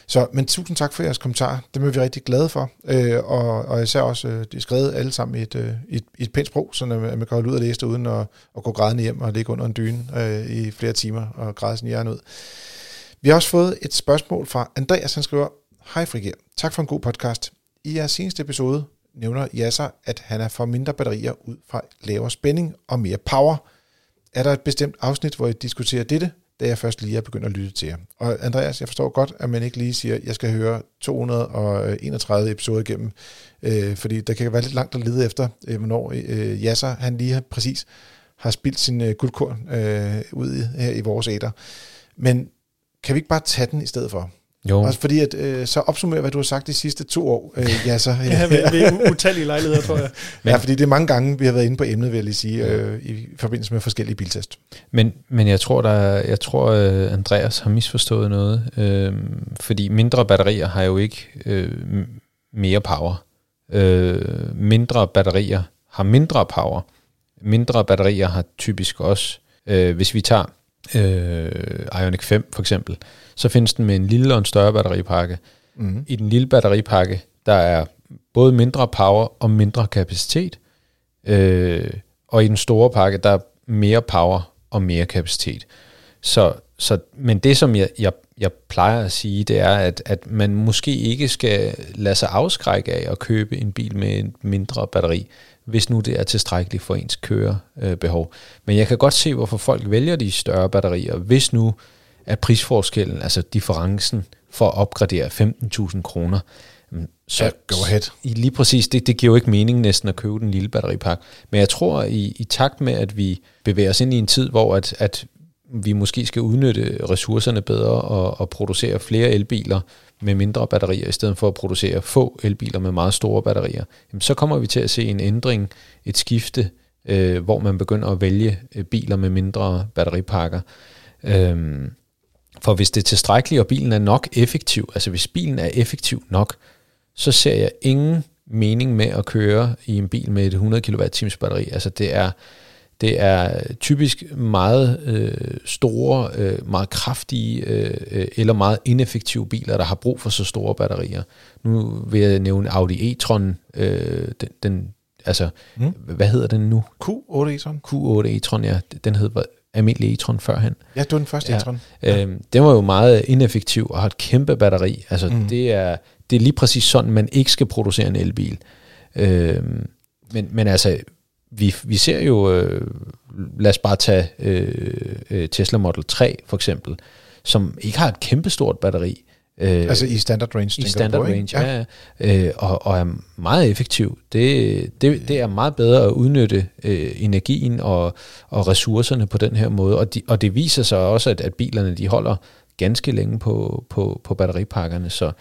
Så, men tusind tak for jeres kommentarer. Det er vi rigtig glade for. Øh, og, og især også, øh, de er skrevet alle sammen i et, øh, et, et pænt sprog, så man kan holde ud og læse det uden at, at gå grædende hjem og ligge under en dyne øh, i flere timer og græde sin hjerne ud. Vi har også fået et spørgsmål fra Andreas, han skriver, Hej Frigir, tak for en god podcast. I jeres seneste episode nævner Yasser, at han er for mindre batterier ud fra lavere spænding og mere power. Er der et bestemt afsnit, hvor I diskuterer dette, da jeg først lige er begyndt at lytte til jer? Og Andreas, jeg forstår godt, at man ikke lige siger, at jeg skal høre 231 episoder igennem, øh, fordi der kan være lidt langt at lede efter, øh, hvornår øh, Yasser, han lige har præcis har spildt sin øh, guldkorn øh, ud i, her i vores æder. Men kan vi ikke bare tage den i stedet for? Jo. Også fordi, at øh, så opsummerer, hvad du har sagt de sidste to år. Øh, ja, så, ja, ja ved, ved utallige lejligheder, tror jeg. Men, ja, fordi det er mange gange, vi har været inde på emnet, vil jeg lige sige, øh, i forbindelse med forskellige biltest. Men, men jeg tror, der, jeg tror uh, Andreas har misforstået noget, øh, fordi mindre batterier har jo ikke øh, mere power. Øh, mindre batterier har mindre power. Mindre batterier har typisk også, øh, hvis vi tager øh, Ioniq 5 for eksempel, så findes den med en lille og en større batteripakke. Mm. I den lille batteripakke, der er både mindre power og mindre kapacitet, øh, og i den store pakke, der er mere power og mere kapacitet. Så, så, men det, som jeg, jeg, jeg plejer at sige, det er, at, at man måske ikke skal lade sig afskrække af at købe en bil med en mindre batteri, hvis nu det er tilstrækkeligt for ens kørebehov. Men jeg kan godt se, hvorfor folk vælger de større batterier, hvis nu at prisforskellen, altså differencen for at opgradere 15.000 kroner, Så, Ja, go ahead. I lige præcis, det, det giver jo ikke mening næsten at købe den lille batteripakke. Men jeg tror, i, i takt med, at vi bevæger os ind i en tid, hvor at, at vi måske skal udnytte ressourcerne bedre og, og producere flere elbiler med mindre batterier, i stedet for at producere få elbiler med meget store batterier, jamen så kommer vi til at se en ændring, et skifte, øh, hvor man begynder at vælge øh, biler med mindre batteripakker. Øhm, for hvis det er tilstrækkeligt, og bilen er nok effektiv, altså hvis bilen er effektiv nok, så ser jeg ingen mening med at køre i en bil med et 100 kWh batteri. Altså det er, det er typisk meget øh, store, øh, meget kraftige øh, eller meget ineffektive biler, der har brug for så store batterier. Nu vil jeg nævne Audi e-tron, øh, den, den, altså, mm. hvad hedder den nu? Q8 e-tron? Q8 e-tron, ja. Den hed almindelig e-tron førhen. Ja, det var den første Ja. e-tron. Øhm, den var jo meget ineffektiv og har et kæmpe batteri. Altså mm. det, er, det er lige præcis sådan, man ikke skal producere en elbil. Øhm, men, men altså, vi, vi ser jo, øh, lad os bare tage øh, øh, Tesla Model 3 for eksempel, som ikke har et kæmpestort batteri. Øh, Altså i standard range, i standard på, range, ja, ja. Øh, og, og er meget effektiv. Det, det, det er meget bedre at udnytte øh, energien og, og ressourcerne på den her måde, og, de, og det viser sig også, at, at bilerne de holder ganske længe på, på, på batteripakkerne, så,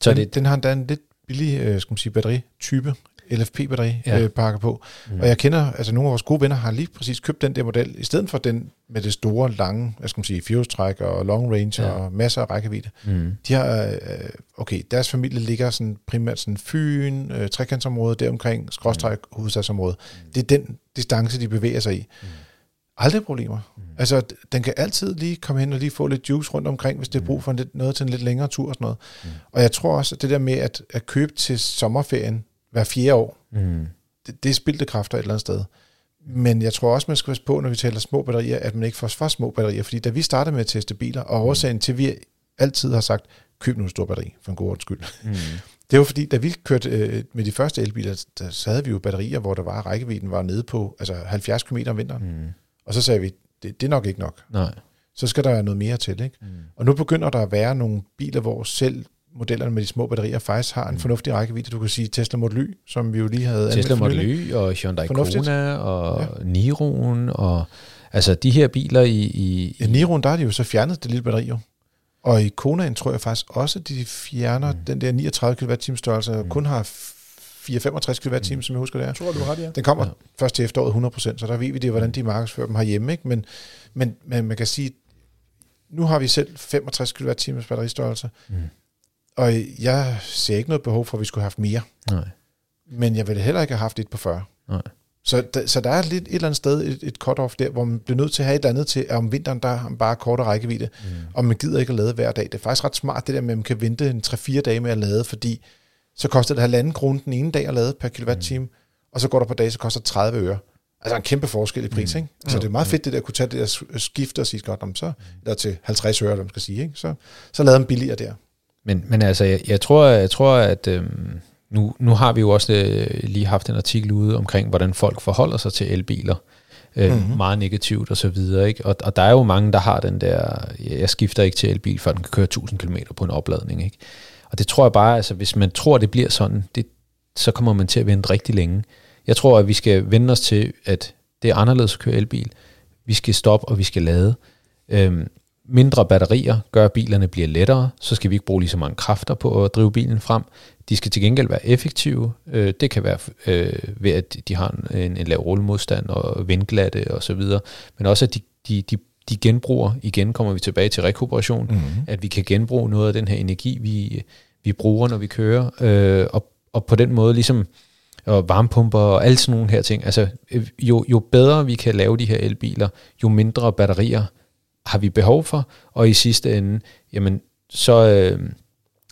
så den, det, den har endda en lidt billig øh, skal man sige, batteritype, LFP-batteri Ja. øh, på. Mm. Og jeg kender, altså nogle af vores gode venner har lige præcis købt den der model, i stedet for den med det store, lange, hvad skal man sige, fjolstræk og long range Ja. og masser af rækkevidde. mm, De har, øh, okay, deres familie ligger sådan primært sådan Fyn, øh, trekantsområde deromkring, skråstræk, Mm. hovedstadsområde. Det er den distance, de bevæger sig i. Aldrig problemer. Mm. Altså, den kan altid lige komme hen og lige få lidt juice rundt omkring, hvis det er brug for en lidt, noget til en lidt længere tur og sådan noget. Mm. Og jeg tror også, at det der med at, at købe til sommerferien hver fjerde år, mm, det, det er spildte kræfter et eller andet sted. Men jeg tror også, man skal passe på, når vi taler små batterier, at man ikke får for små batterier. Fordi da vi startede med at teste biler, og årsagen til, at vi altid har sagt, køb nu en stor batteri, for en god ordens skyld. mm, Det var fordi, da vi kørte øh, med de første elbiler, der, så havde vi jo batterier, hvor der var rækkevidden var nede på altså 70 km om vinteren. mm, Og så sagde vi, det, det er nok ikke nok. nej, Så skal der være noget mere til. Ikke? mm, Og nu begynder der at være nogle biler, hvor selv modellerne med de små batterier faktisk har en fornuftig rækkevidde. Du kan sige Tesla Model Y, som vi jo lige havde Tesla Model. Y og Hyundai Fornuftigt. Kona og ja. Niroen og altså de her biler i, i, Ja, Niroen, der har de jo så fjernet det lille batteri jo. Og i Konaen tror jeg faktisk også, at de fjerner mm. den der 39 kWh størrelse, og kun har 4-65 kWh, mm. som jeg husker det er. Jeg tror, du har ret, ja. Den kommer Ja. ja. først til efteråret 100%, så der ved vi det, hvordan de markedsfører dem herhjemme. Ikke? Men, men, men man kan sige, nu har vi selv 65 kWh batteristørrelse, Mm. Og jeg ser ikke noget behov for, at vi skulle have haft mere. nej, Men jeg ville heller ikke have haft et på 40. nej, Så, der, så der er lidt et eller andet sted et, et cut-off der, hvor man bliver nødt til at have et eller andet til, at om vinteren der man bare kortere rækkevidde, mm. og man gider ikke at lade hver dag. Det er faktisk ret smart det der med, at man kan vente en 3-4 dage med at lade, fordi så koster det halvanden krone den ene dag at lade per kilowatt-time, mm. og så går der på dag, så koster det 30 øre. Altså en kæmpe forskel i pris, mm. ikke? Så det er meget fedt det der at kunne tage det der skifte og sige, godt, om så, eller til 50 øre, eller man skal sige, ikke? Så, så lader dem billigere der. Men, men altså, jeg, jeg tror, jeg tror at øhm, nu, nu har vi jo også øh, lige haft en artikel ude omkring, hvordan folk forholder sig til elbiler. Øh, mm-hmm. Meget negativt og så videre. Ikke? Og, og der er jo mange, der har den der, jeg skifter ikke til elbil, før den kan køre 1000 km på en opladning. Ikke? Og det tror jeg bare, altså hvis man tror, det bliver sådan, det, så kommer man til at vente rigtig længe. Jeg tror, at vi skal vende os til, at det er anderledes at køre elbil. Vi skal stoppe, og vi skal lade. Øhm, mindre batterier gør, at bilerne bliver lettere, så skal vi ikke bruge lige så mange kræfter på at drive bilen frem. De skal til gengæld være effektive. Øh, det kan være øh, ved, at de har en, en lav rullemodstand og vindglatte og så videre, men også at de, de, de, de genbruger, igen kommer vi tilbage til rekuperation, mm-hmm. at vi kan genbruge noget af den her energi, vi, vi bruger, når vi kører, øh, og, og på den måde ligesom og varmepumper og alle sådan nogle her ting. Altså, øh, jo, jo bedre vi kan lave de her elbiler, jo mindre batterier har vi behov for, og i sidste ende, jamen, så, øh,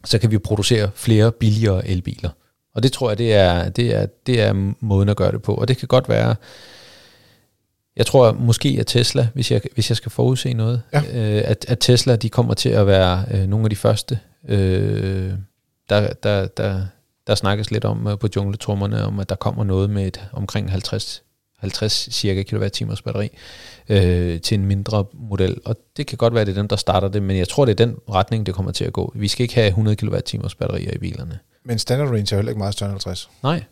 så kan vi producere flere billigere elbiler. Og det tror jeg, det er, det, er, det er måden at gøre det på. Og det kan godt være, jeg tror måske, at Tesla, hvis jeg, hvis jeg skal forudse noget, Ja. øh, at, at Tesla de kommer til at være øh, nogle af de første, øh, der, der, der, der snakkes lidt om øh, på jungletrummerne, om at der kommer noget med et omkring 50, 50 cirka kWh batteri øh, til en mindre model. Og det kan godt være, at det er dem, der starter det, men jeg tror, det er den retning, det kommer til at gå. Vi skal ikke have 100 kWh batterier i bilerne. Men standard range er heller ikke meget større end 50. Nej,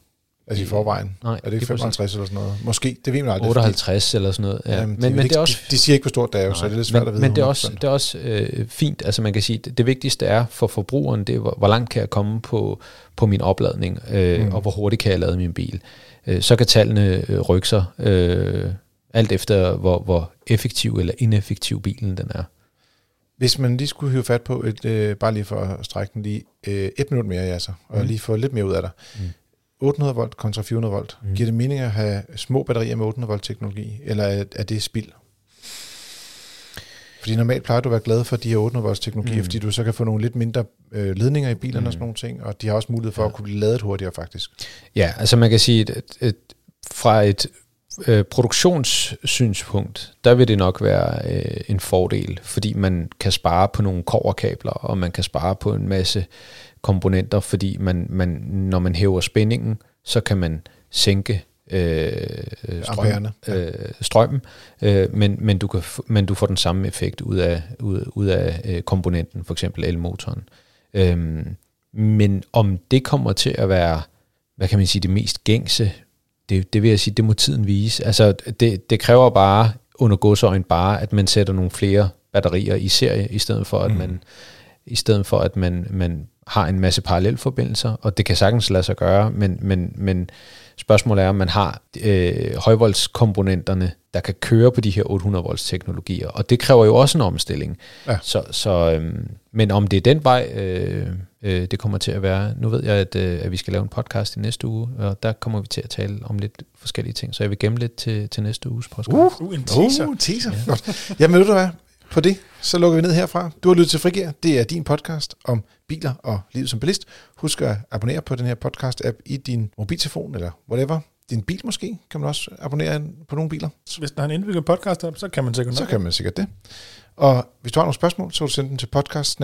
Altså i forvejen. nej. Er det ikke lige præcis. 55 eller sådan noget? Måske, det ved man aldrig. 58 eller sådan noget. Ja. Jamen, men, de, men det er også de, de siger ikke, hvor stort det er, jo, så det er lidt svært men, at vide. Men det er også, 100%. det er også øh, fint, altså man kan sige, det, det vigtigste er for forbrugeren, det er, hvor, hvor langt kan jeg komme på, på min opladning, øh, mm. og hvor hurtigt kan jeg lade min bil. Øh, så kan tallene øh, rykke sig, øh, alt efter hvor, hvor effektiv eller ineffektiv bilen den er. Hvis man lige skulle hive fat på, et, øh, bare lige for at strække den lige øh, et minut mere, altså, og Mm. lige få lidt mere ud af dig. Mm. 800 volt kontra 400 volt. Mm. Giver det mening at have små batterier med 800 volt teknologi, eller er, er det spild? Fordi normalt plejer du at være glad for de her 800 volts teknologier, mm. Fordi du så kan få nogle lidt mindre øh, ledninger i bilerne mm. og sådan Mm. nogle ting, og de har også mulighed for ja. At kunne blive ladet hurtigere faktisk. Ja, altså man kan sige, at, at, at fra et øh, produktionssynspunkt, der vil det nok være øh, en fordel, fordi man kan spare på nogle koverkabler, og man kan spare på en masse komponenter, fordi man, man, når man hæver spændingen, så kan man sænke øh, øh, strøm, øh, strømmen, øh, men, men, du kan, men du får den samme effekt ud af, ud, ud af øh, komponenten, for eksempel elmotoren. Øhm, men om det kommer til at være, hvad kan man sige, det mest gængse, det, det vil jeg sige, det må tiden vise. Altså, det, det kræver bare, under godsøjen bare, at man sætter nogle flere batterier i serie, i stedet for, at Mm. man, i stedet for, at man, man har en masse parallelforbindelser, og det kan sagtens lade sig gøre, men, men, men spørgsmålet er, om man har øh, højvoldskomponenterne, der kan køre på de her 800 volts teknologier, og det kræver jo også en omstilling. Ja. Så, så, øhm, men om det er den vej, øh, øh, det kommer til at være, nu ved jeg, at, øh, at vi skal lave en podcast i næste uge, og der kommer vi til at tale om lidt forskellige ting, så jeg vil gemme lidt til, til næste uges podcast. Uh, en teaser. Uh, teaser. Ja. Godt. Jamen ved du hvad, på det, så lukker vi ned herfra. Du har lyttet til Frigir. Det er din podcast om biler og livet som bilist. Husk at abonnere på den her podcast-app i din mobiltelefon, eller whatever. Din bil måske, kan man også abonnere på nogle biler. Hvis der er en indbygget podcast op, så kan man sikkert Så nok. kan man sikkert det. Og hvis du har nogle spørgsmål, så kan du sende dem til podcast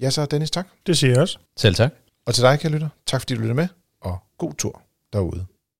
Ja, så Dennis, tak. Det siger jeg også. Selv tak. Og til dig, kære lytter, tak fordi du lytter med, og god tur derude.